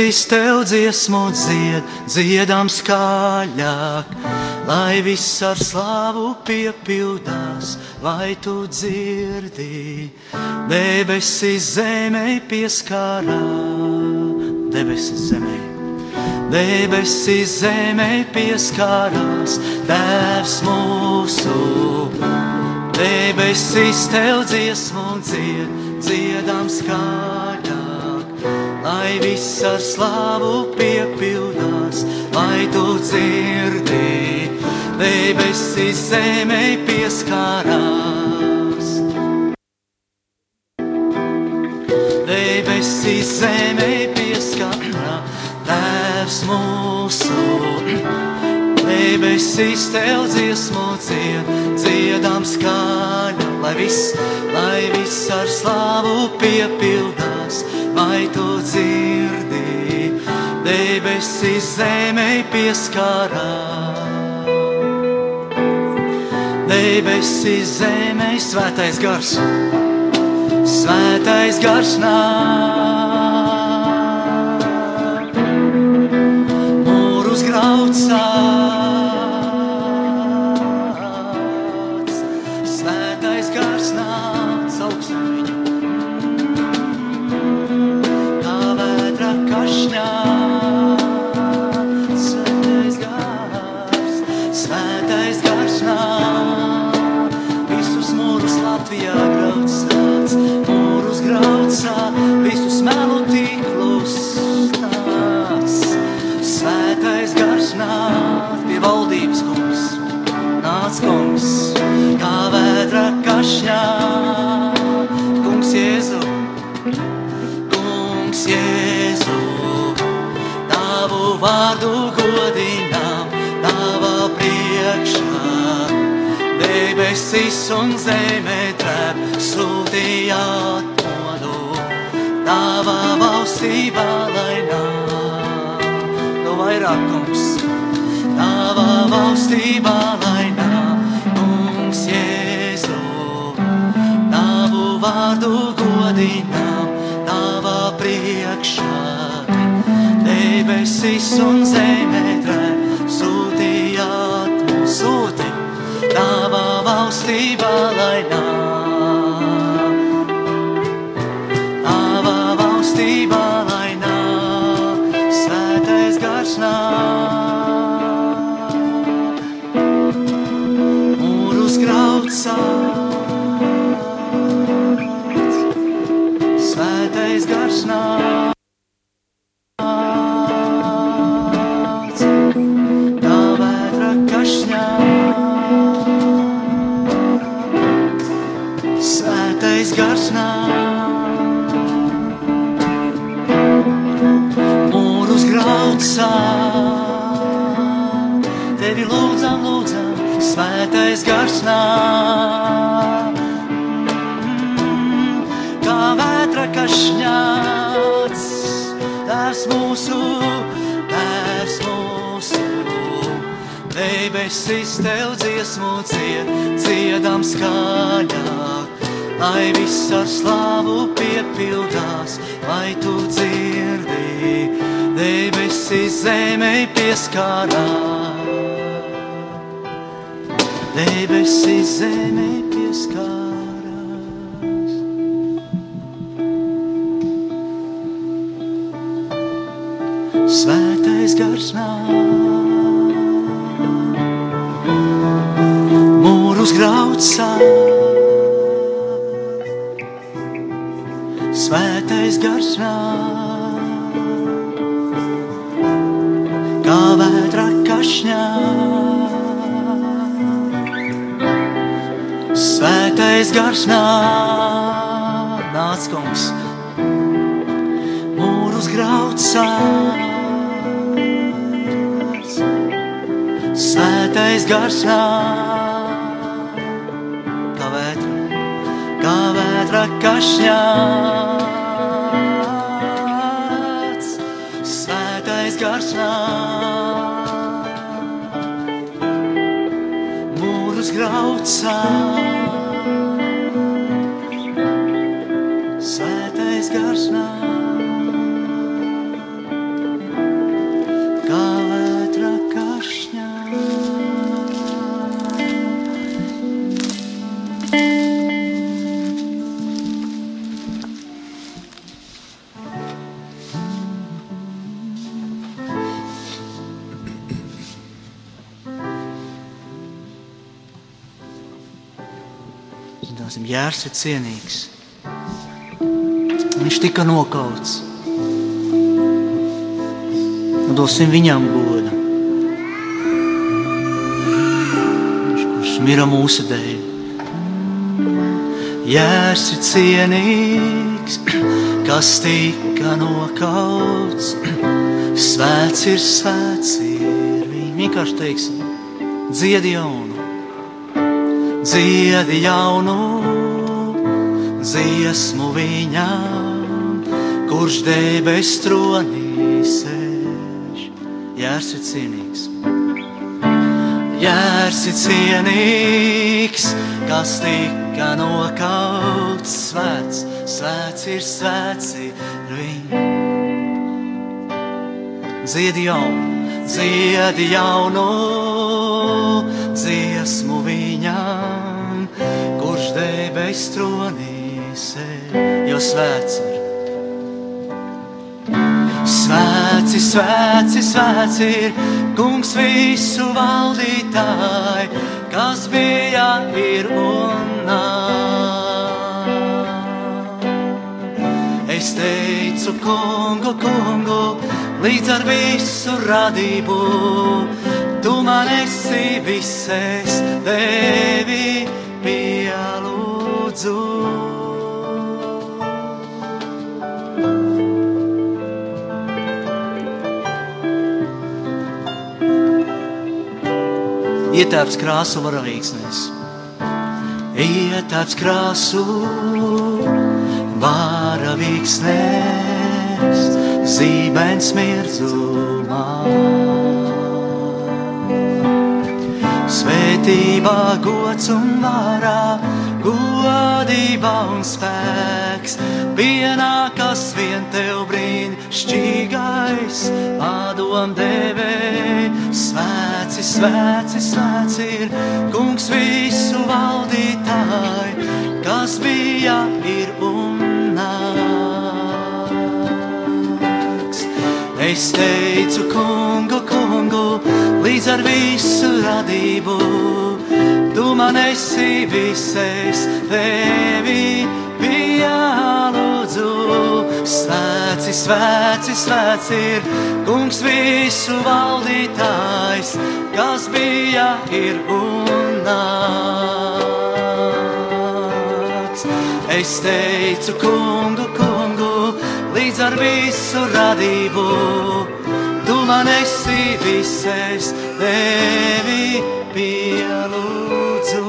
debesis tev dziesmu dzied, dziedam skaļāk, lai viss ar slavu piepildās, vai tu dzirdi, debesis zemē pieskārā, debesis zemē. Debesis zemē pieskārās, Tēvs mūsu. Debesis tev dziesmu dzied, dziedam skaļāk, lai viss ar slavu piepildās, lai tu dzirdi. Debesis zemē pieskārās. Debesis zemē pieskārās, Tēvs mūsu. Debesis tev dziesmu dzied, dziedam skaļi, lai viss, lai viss ar slavu piepildās, vai tu dzirdi. Debesis zemē pieskārās. Debesis zemē svētais gars, svētais gars nāk. Debesis un zeme trep, sūtījāt modu, Tava valstība lai nāk. No vairāk, kungs, Tava valstība lai nāk, kungs Jēzu. Tavu vārdu godinām, tava priekšā. Debesis un zeme trē, sūtījāt mums sūti, tava valstība lai nāk. Tava valstība lai nāk, svētais gars nāk. Debesis tev dziesmu dzied, dziedam skaļāk, lai viss ar slāvu piepildās, lai tu dzirdi, debesis zemē pieskārās. Debesis zemē pieskārās. Svētais gars nāk, mūrus graucā. Svētais gars nāk, kā vētra kašņā. Svētais gars nāk, nāc kungs, mūrus graucā. Svētais gars nāk, vētra kašņāts. Svētais gars nāk, mūrus graucā. Jērs ir cienīgs. Viņš tika nokauts. Un dosim viņam godu. Viņš, kurš mira mūsu dēļ. Jērs ir cienīgs, kas tika nokauts. Svēts ir svēts, ir viņa vienkārši teiksim, dziedi jaunu, dziedi jaunu dziesmu viņam, kurš debes tronī sēž. Jērs ir cienīgs. Jērs ir cienīgs, kas tika nokauts, svēts, svēts ir svēts ir viņa. Dziedi jaunu, dziedi jaunu dziesmu viņam, kurš debes tronī jo svēts ir. Svēts svēci, svēci ir kungs visu valdītāji, kas bija, ir un nav. Es teicu, kungu, kungu, līdz ar visu radību, tu man esi visais, tevi pielūdzu. Ietērps krāsu varavīksnes, ietērps krāsu varavīksnes, zīmens mirdzumā. Svētībā, gods un vārā, godība un spēks, pienākas vien tev brīnišķīgais, padom svēci, svēci, svēci ir, kungs visu valdītāji, kas bija, ir un nāks. Es teicu, kungu, kungu, līdz ar visu radību, tu man esi visais, tevi pielūdzu. Svēci, svēci, svēci ir kungs visu valdītājs, kas bija, ir un nāks. Es teicu, kungu, kungu, līdz ar visu radību, tu man esi visais, tevi pielūdzu.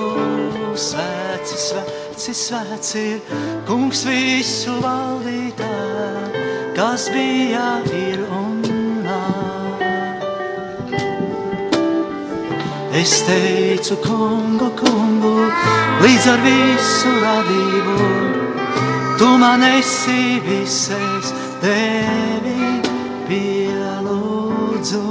Svēci, svēci, svēci ir kungs visu valdītāj, kas bija, ir un nāk. Es teicu, kungu, kungu, līdz ar visu radību, tu man esi visais, tevi pielūdzu.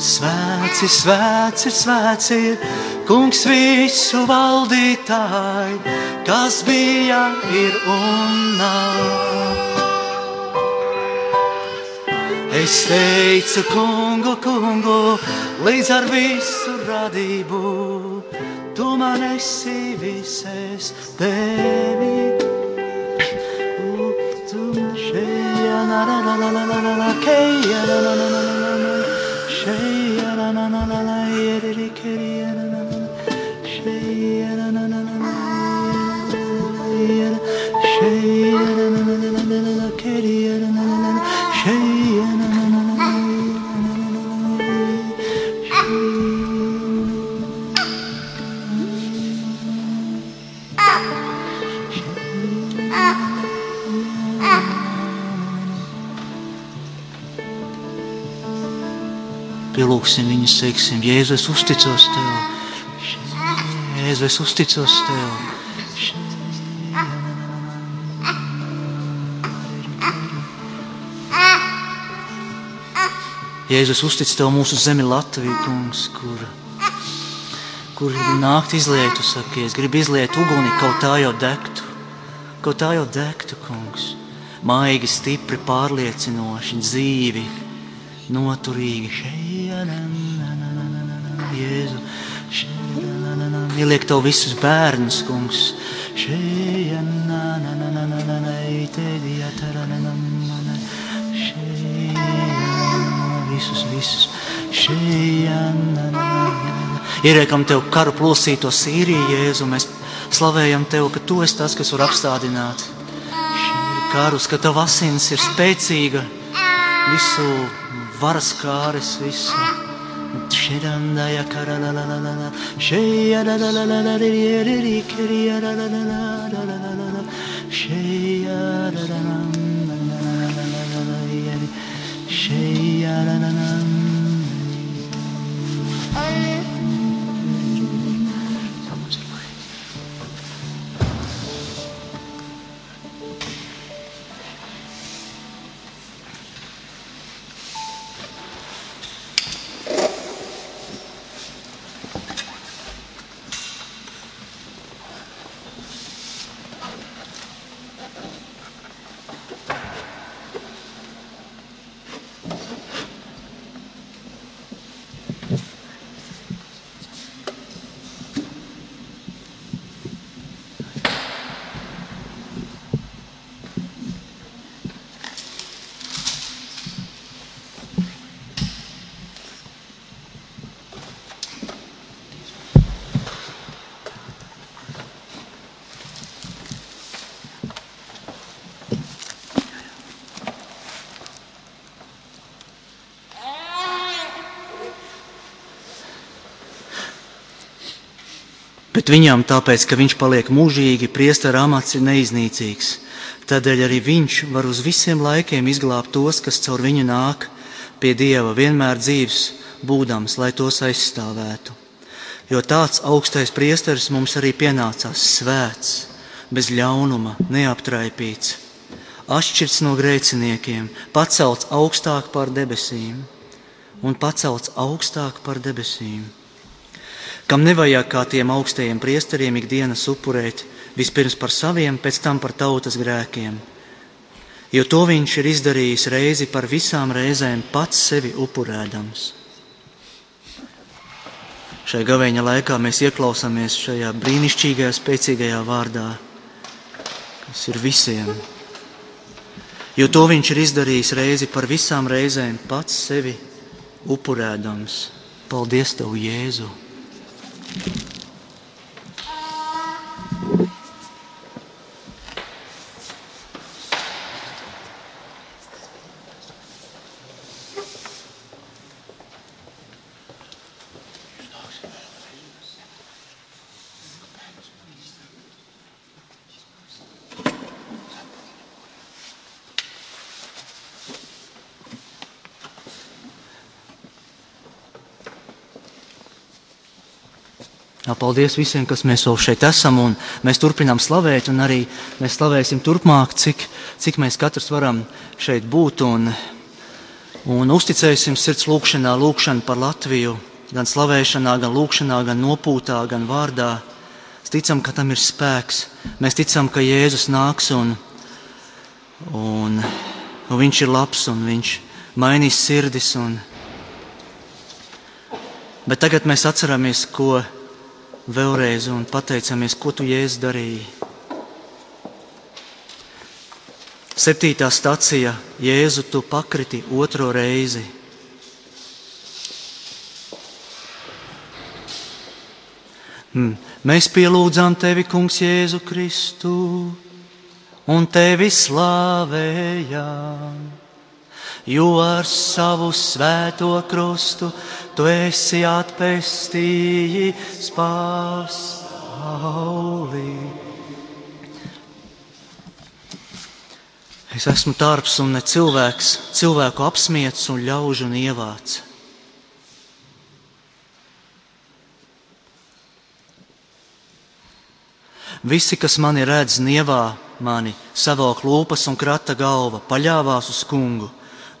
Svēci, svēci, svēci ir Kungs visu valdītāji, kas bija, ir un nav. Es teicu, kungu, kungu, līdz ar visu radību, tu man esi visas tevi. Shayana na na na na, shayana na na na na, yerikeri. Pielūgsim viņu, teiksim, Jēzu, es uzticos tev. Jēzu, es uzticos tev. Jēzus uztic tev mūsu zemi Latviju, kungs, kur, kur nākt izliet, tu saki, es gribu izliet uguni, kaut tā jau degtu, kaut tā jau degtu, kungs. Maigi, stipri, pārliecinoši, dzīvi, noturīgi. Jēzu, ieliek tev visus bērnus, kungs. Visus, visus. Ieriekam tev karu plosīto Sīriju, Jēzu. Mēs slavējam tev, ka tu esi tas, kas var apstādināt karus, ka tava asins ir spēcīga, visu varas kāres, visu. Şedan da yakar la la la la Şey ya la la la la la la la la la la la la la Şey ya la la la la la la Şey ya la la la la Bet viņam, tāpēc, ka viņš paliek mūžīgi, priestera amats ir neiznīcīgs. Tādēļ arī viņš var uz visiem laikiem izglābt tos, kas caur viņu nāk pie Dieva, vienmēr dzīves būdams, lai tos aizstāvētu. Jo tāds augstais priesteris mums arī pienācās svēts, bez ļaunuma, neaptraipīts, atšķirts no grēciniekiem, pacelts augstāk par debesīm un pacelts augstāk par debesīm kam nevajag kā tiem augstajiem priesteriem ikdienas upurēt vispirms par saviem, pēc tam par tautas grēkiem. Jo to viņš ir izdarījis reizi par visām reizēm pats sevi upurēdams. Šai gaveņa laikā mēs ieklausāmies šajā brīnišķīgajā, spēcīgajā vārdā, kas ir visiem. Jo to viņš ir izdarījis reizi par visām reizēm pats sevi upurēdams. Paldies, Tev, Jēzu! あ Jā, paldies visiem, kas mēs vēl šeit esam, un mēs turpinām slavēt, un arī mēs slavēsim turpmāk, cik, cik mēs katrs varam šeit būt, un, un uzticēsim sirds lūkšanā, lūkšanu par Latviju, gan slavēšanā, gan lūkšanā, gan nopūtā, gan vārdā. Mēs ticam, ka tam ir spēks, mēs ticam, ka Jēzus nāks, un, un, un viņš ir labs, un viņš mainīs sirdis, un, bet tagad mēs atceramies, ko vēlreiz un pateicamies, ko tu jēdz darīji. Septītā stacija Jēzu tu pakriti otro reizi. Hmm. Mēs pielūdzām tevi, Kungs, Jēzu Kristu, un tevi slavējām jo ar savu svēto krustu tu esi atpestījis pasaulī. Es esmu darbs un ne cilvēks, cilvēku apspiesti un ļaužu un ievāts. Visi, kas mani redz, nievā mani, savok lūpas un krata galva, paļāvās uz kungu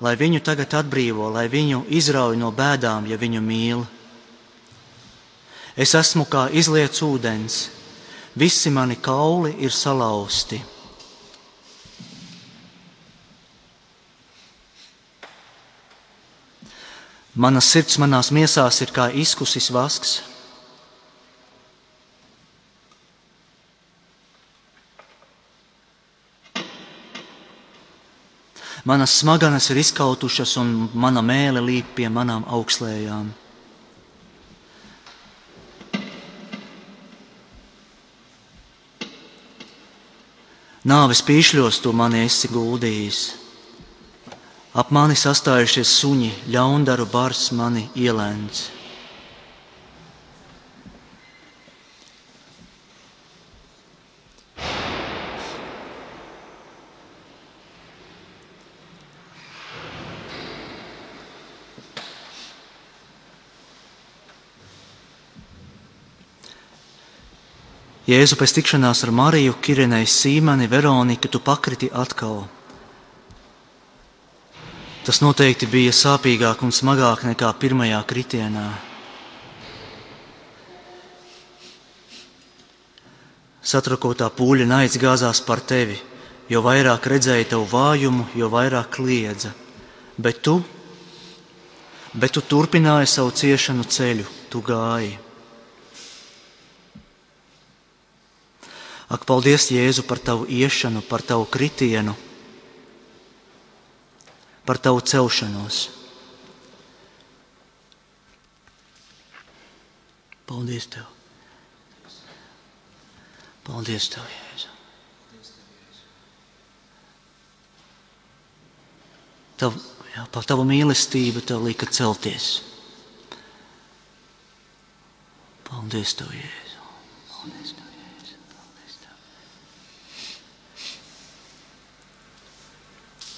lai viņu tagad atbrīvo, lai viņu izrauj no bēdām, ja viņu mīl. Es esmu kā izliets ūdens, visi mani kauli ir salauzti. Mana sirds manās miesās ir kā izkusis vasks. Manas smadzenes ir izkautušas, un mana mēlē līp pie manām augslējām. Nāves pīšļos tu mani esi guldījis. Ap mani sastājušies suņi, ļaundaru bars mani ielēns. Jēzu pēc tikšanās ar Mariju, Kirinai, Sīmeni, Veroniku, tu pakriti atkal. Tas noteikti bija sāpīgāk un smagāk nekā pirmajā kritienā. Satrakotā pūļa naids gāzās par tevi, jo vairāk redzēja tavu vājumu, jo vairāk kliedza. Bet tu, bet tu turpināji savu ciešanu ceļu, tu gāji. Ak, paldies, Jēzu, par tavu iešanu, par tavu kritienu, par tavu celšanos. Paldies Tev! Paldies Tev, Jēzu! Tav, jā, par Tavu mīlestību Tev lika celties. Paldies Tev, Jēzu!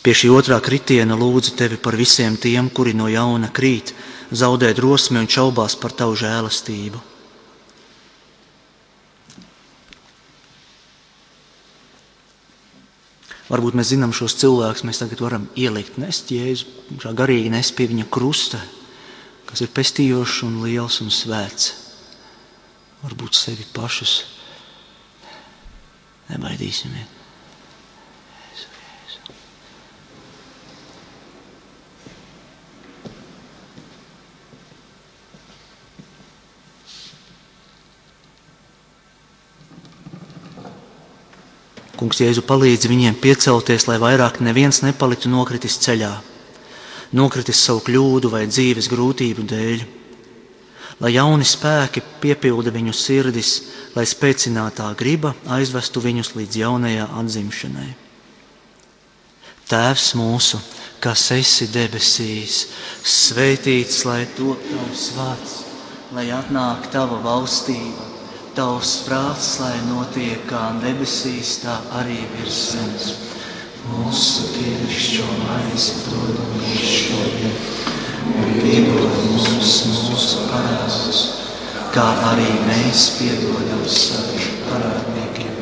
Pie šī otrā kritiena lūdzu tevi par visiem tiem, kuri no jauna krīt, zaudē drosmi un šaubās par tavu žēlastību. Varbūt mēs zinām šos cilvēkus, mēs tagad varam ielikt nest jēzu, šā garīgi nest pie viņa krusta, kas ir pestījošs un liels un svēts. Varbūt sevi pašus nebaidīsimies. Kungs, Jēzu palīdz viņiem piecelties, lai vairāk neviens nepaliktu nokritis ceļā, nokritis savu kļūdu vai dzīves grūtību dēļ. Lai jauni spēki piepilda viņu sirdis, lai spēcinātā griba aizvestu viņus līdz jaunajai atzimšanai. Tēvs mūsu, kas esi debesīs, svētīts lai top tavs vārds, lai atnāk tava valstība Tavs prāts, lai notiek kā debesīs, tā arī virs zemes. Mūsu dienascho maizi dod mums šodien, un piedod mums mūsu parādus, kā arī mēs piedodam saviem parādniekiem.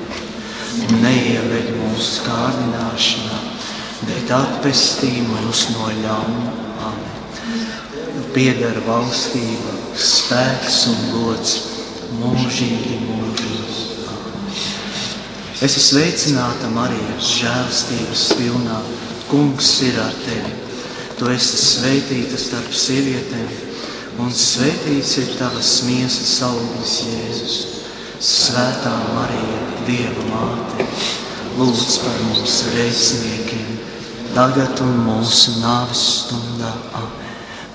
Un neieved mūsu kārdināšanā, bet atpestī mūs no ļauna. Amen. Pieder valstība, spēks un gods mūžīgi mūžos. Es esmu sveicināta Marija, žēlstības pilnā. Kungs ir ar tevi. Tu esi svētīta starp sievietēm, un svētīts ir tavas miesas auglis Jēzus. Svētā Marija, Dieva māte, lūdz par mums grēciniekiem, tagad un mūsu nāves stundā.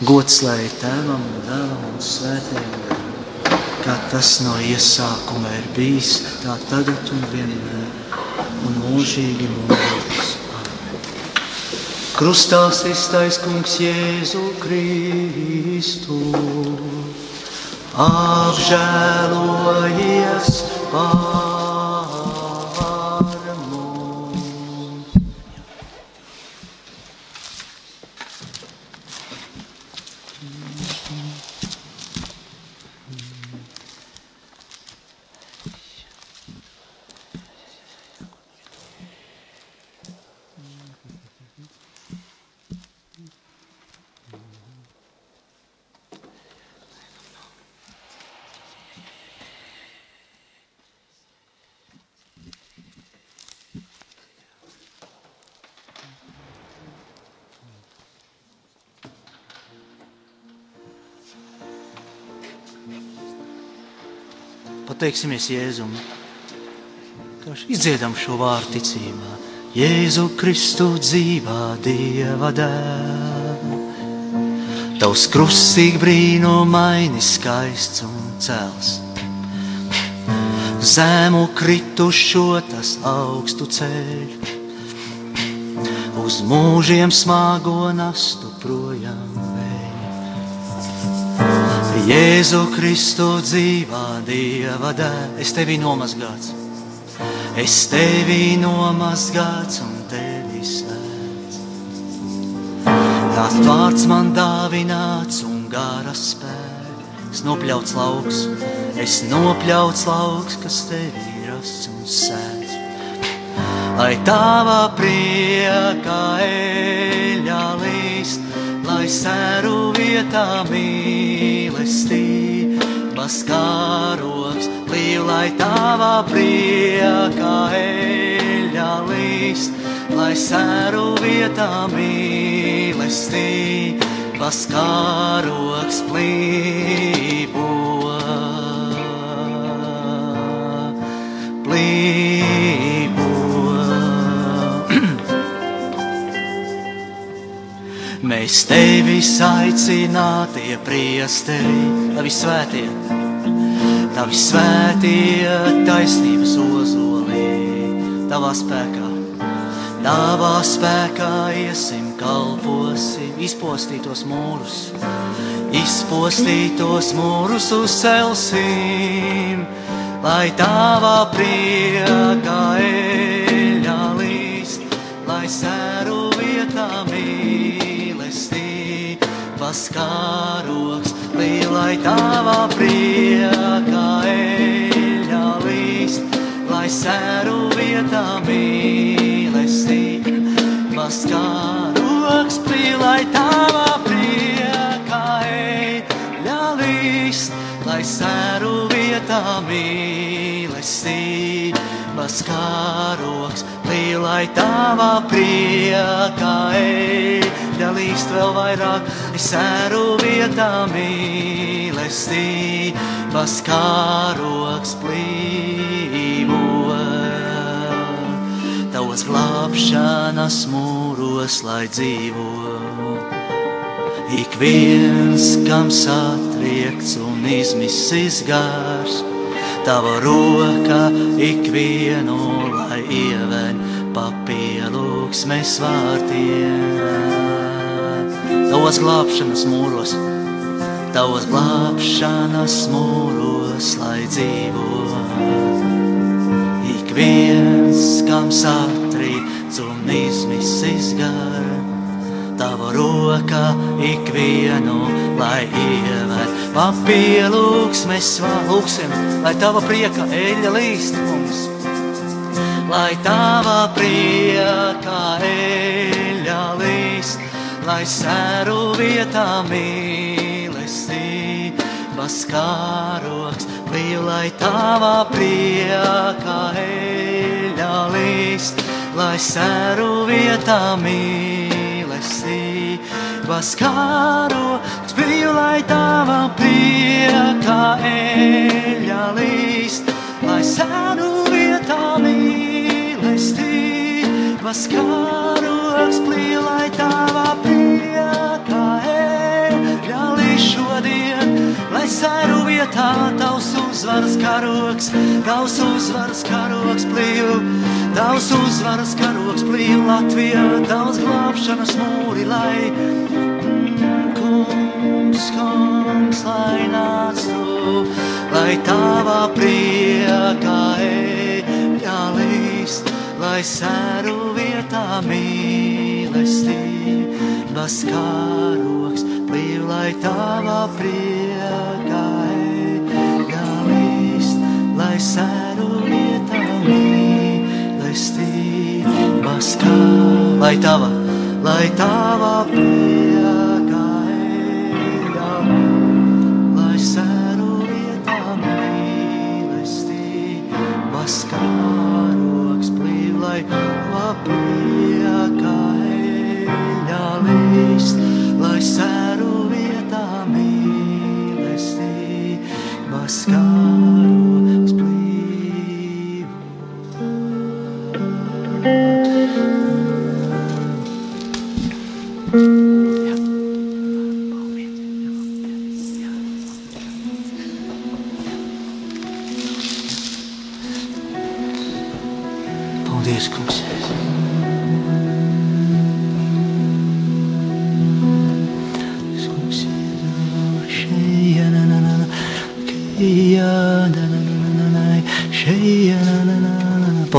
Gods lai tēvam dēlam un svētajam kā tas no iesākuma ir bijis, tā tagad un vienmēr, un mūžīgi mūžīgs. Krustā iztais kungs Jēzu Kristu, apžēlojies pār. Pateiksimies Jēzum, izdziedam šo vārdu ticībā. Jēzu Kristu dzīvā Dieva dēlā. Tavs krustīgi brīnumaini skaists un cels. Zemu kritušo tas augstu ceļu, uz mūžiem smago nastu projām. Jēzu Kristu dzīvā Dieva dēļ, es tevi nomazgāts, es tevi nomazgāts un tevi svēts. Tās vārds man dāvināts un gara spēks, es nopļauts lauks, es nopļauts lauks, kas tevi rasts un sēdz. Lai tava priekā eļļā līst, lai sēru vietā mīl mīlestības kārogs, līv, lai tavā priekā eļļā līst, lai sēru vietā mīlestības kārogs plīvo. Plīvo. Mēs tevis aicinātie priesteri, tavi svētie, tavi svētie taisnības ozolī, tavā spēkā, tavā spēkā iesim, kalposim, izpostītos mūrus, izpostītos mūrus uzcelsim, lai tava prieka eļļa mīlestības kāroks, lai tava prieka eļļa līst, lai sēru vietā mīlestības kāroks, lai tava prieka eļļa līst, lai sēru vietā mīlestības kāroks, lielai tava prieka eļļa līst vēl vairāk, sēru vietā mīlestības kāroks plīvo. Tavas glābšanas mūros, lai dzīvo. Ik viens, kam satriekts un izmisis gars, tava roka ikvienu, lai ievēn papielūksmes vārtiem. Tavas glābšanas mūros, tavas glābšanas mūros, lai dzīvo. Ik viens, kam satriekts un izmisis gars, tava roka ikvienu, lai ievēr papielūksmes lūksim, lai tava prieka eļļa līst mums. Lai tava prieka līst, lai sēru vietā mīlestības kāroks, lai tava prieka eļļa līst, lai sēru vietā mīlestības mīlestības kāro, spēju, lai tava prieka eļļa līst, lai sēnu vietā mīlestības kāro, spēju, lai tava prieka eļļa līst šodien, lai sēnu vietā tavs uzvaras karoks, tavs uzvaras karoks plīju. Tavs uzvaras karoks plīv Latvijā, tavs glābšanas mūri, lai kungs, kungs, lai nāc tu, lai tavā priekā eļļa līst, lai sēru vietā mīlestības karoks plīv, lai tavā priekā eļļa līst, lai sēru vietā mīlestības kā, lai tava, lai tava priekā eļļa, lai sēru vietā mīlestības karoks plīv, lai tava priekā eļļa līst, lai sēru vietā mīlestības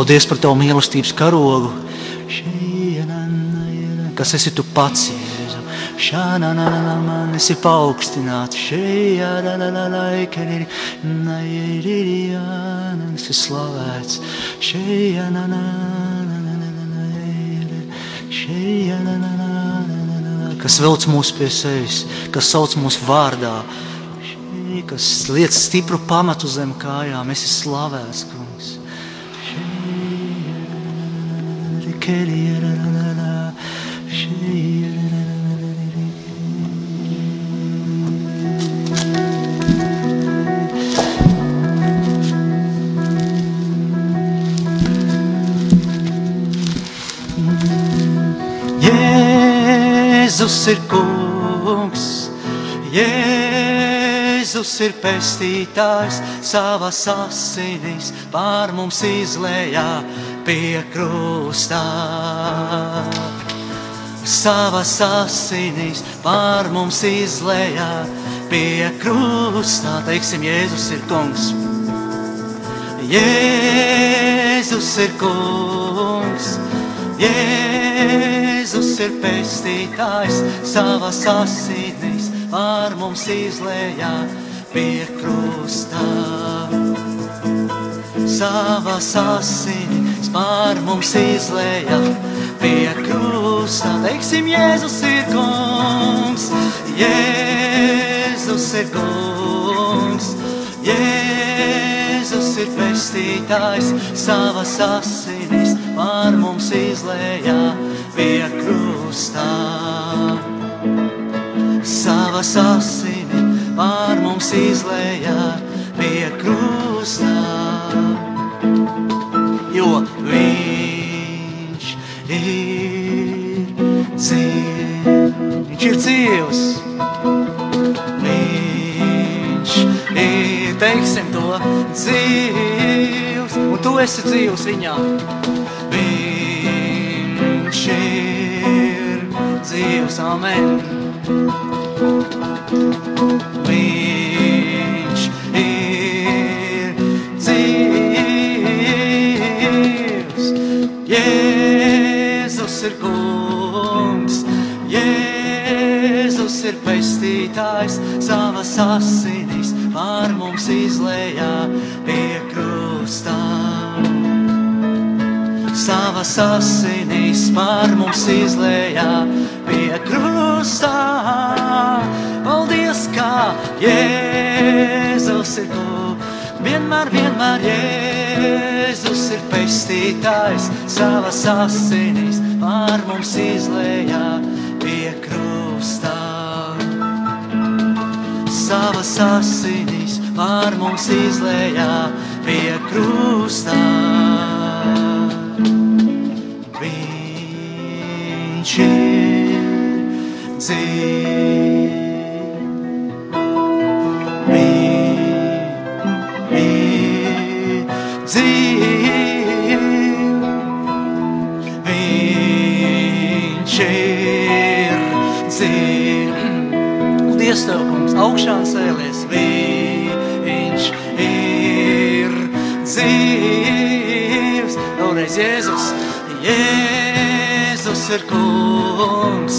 Paldies par tavu mīlestības karogu, kas esi tu pats. Jēzu. Šāna, na, na, na, man esi paaugstināts. Šajā, la, la, la, la, ikeriri, na, iriri, jā, na, esi slavēts. Šajā, na, na, na, na, na, na, na, iriri, šajā, na, na, na, na, na, na, na, kas velc mūs pie sevis, kas sauc mūs vārdā, kas liec stipru pamatu zem kājām. Esi slavēts, kungs. Na, na, na, na, na, Jēzus ir kungs, Jēzus ir pestītājs, savas asinis pār mums izlējā pie krustā. Savas asinis pār mums izlējā pie krustā, teiksim, Jēzus ir kungs. Jēzus ir kungs, Jēzus ir pestītājs, savas asinīs pār mums izlējā pie krustā. Savas asinīs pār mums izlējā pie krustā. Teiksim, Jēzus ir kungs, Jēzus ir kungs, Jēzus ir pestītājs, savas asinīs pār mums izlējā pie krustā. Savas asinīs pār mums izlējā pie krustā. Viņš ir dzīvs. Viņš ir, teiksim to, dzīvs, un tu esi dzīvs viņā. Viņš ir dzīvs, amen. Viņš ir kungs, Jēzus ir pestītājs, savas asinīs pār mums izlējā pie krustā. Savas asinīs pār mums izlējā pie krustā. Paldies, kā Jēzus ir kungs, vienmēr, vienmēr Jēzus ir pestītājs, savas asinīs pār mums izlējā pie krustā. Savas asinīs pār mums izlējā pie krustā. Viņš ir dzīvs. Augšā cēlies. Viņš ir dzīvs. Vēlreiz Jēzus, Jēzus ir kungs.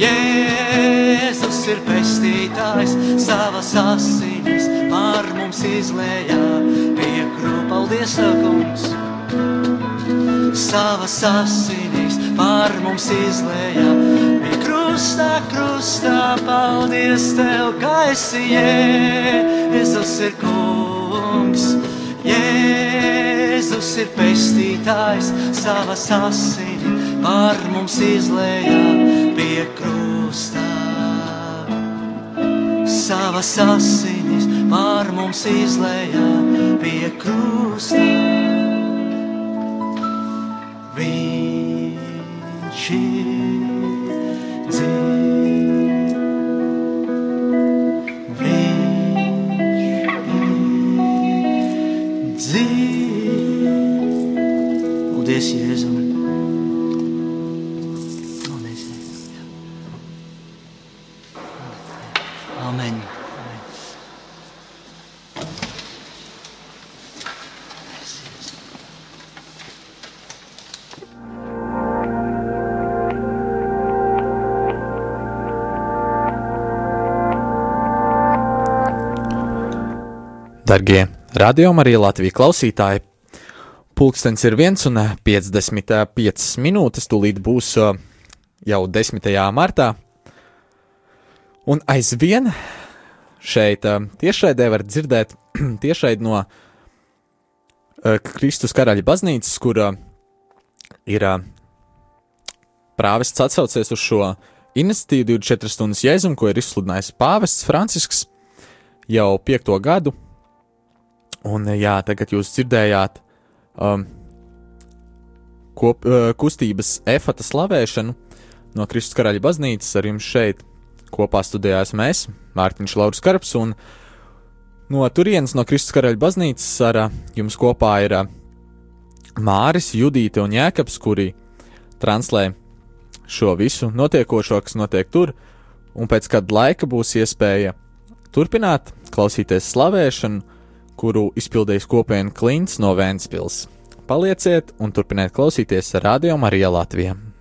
Jēzus ir pestītājs, savas asinīs pār mums izlējā pie krūpa. Paldies, kungs! Savas asinīs pār mums izlējā pie krustā, krustā. Paldies Tev, ka esi Jēzus ir kungs. Jēzus ir pestītājs, savas asinīs pār mums izlējā pie krustā. Savas asinīs pār mums izlējā pie krustā. Viņš ir Paldies, Jēzum! Paldies, Jēzum! Amen! Darbie radio arī Latvijas klausītāji, pulkstenis ir 1,55 minūtes, tūlīt būs uh, jau 10. martā. Un aizvien šeit tiešraidē var dzirdēt tiešraidi no Kristus karaļa baznīcas, kur ir prāvests atsaucies uz šo iniciatīvu 24 stundas jēzumu, ko ir izsludinājis pāvests Francisks jau piekto gadu. Un, jā, tagad jūs dzirdējāt um, kop, uh, kustības efata slavēšanu no Kristus karaļa baznīcas. Ar jums šeit kopā studējās mēs, Mārtiņš Lauris Karps, un no turienes no Kristus karaļa baznīcas ar uh, jums kopā ir uh, Māris, Judīte un Jēkabs, kuri translē šo visu notiekošo, kas notiek tur, un pēc kāda laika būs iespēja turpināt klausīties slavēšanu kuru izpildījis kopiena Klints no Vēncpils. Palieciet un turpiniet klausīties Radio Marija Latvijā.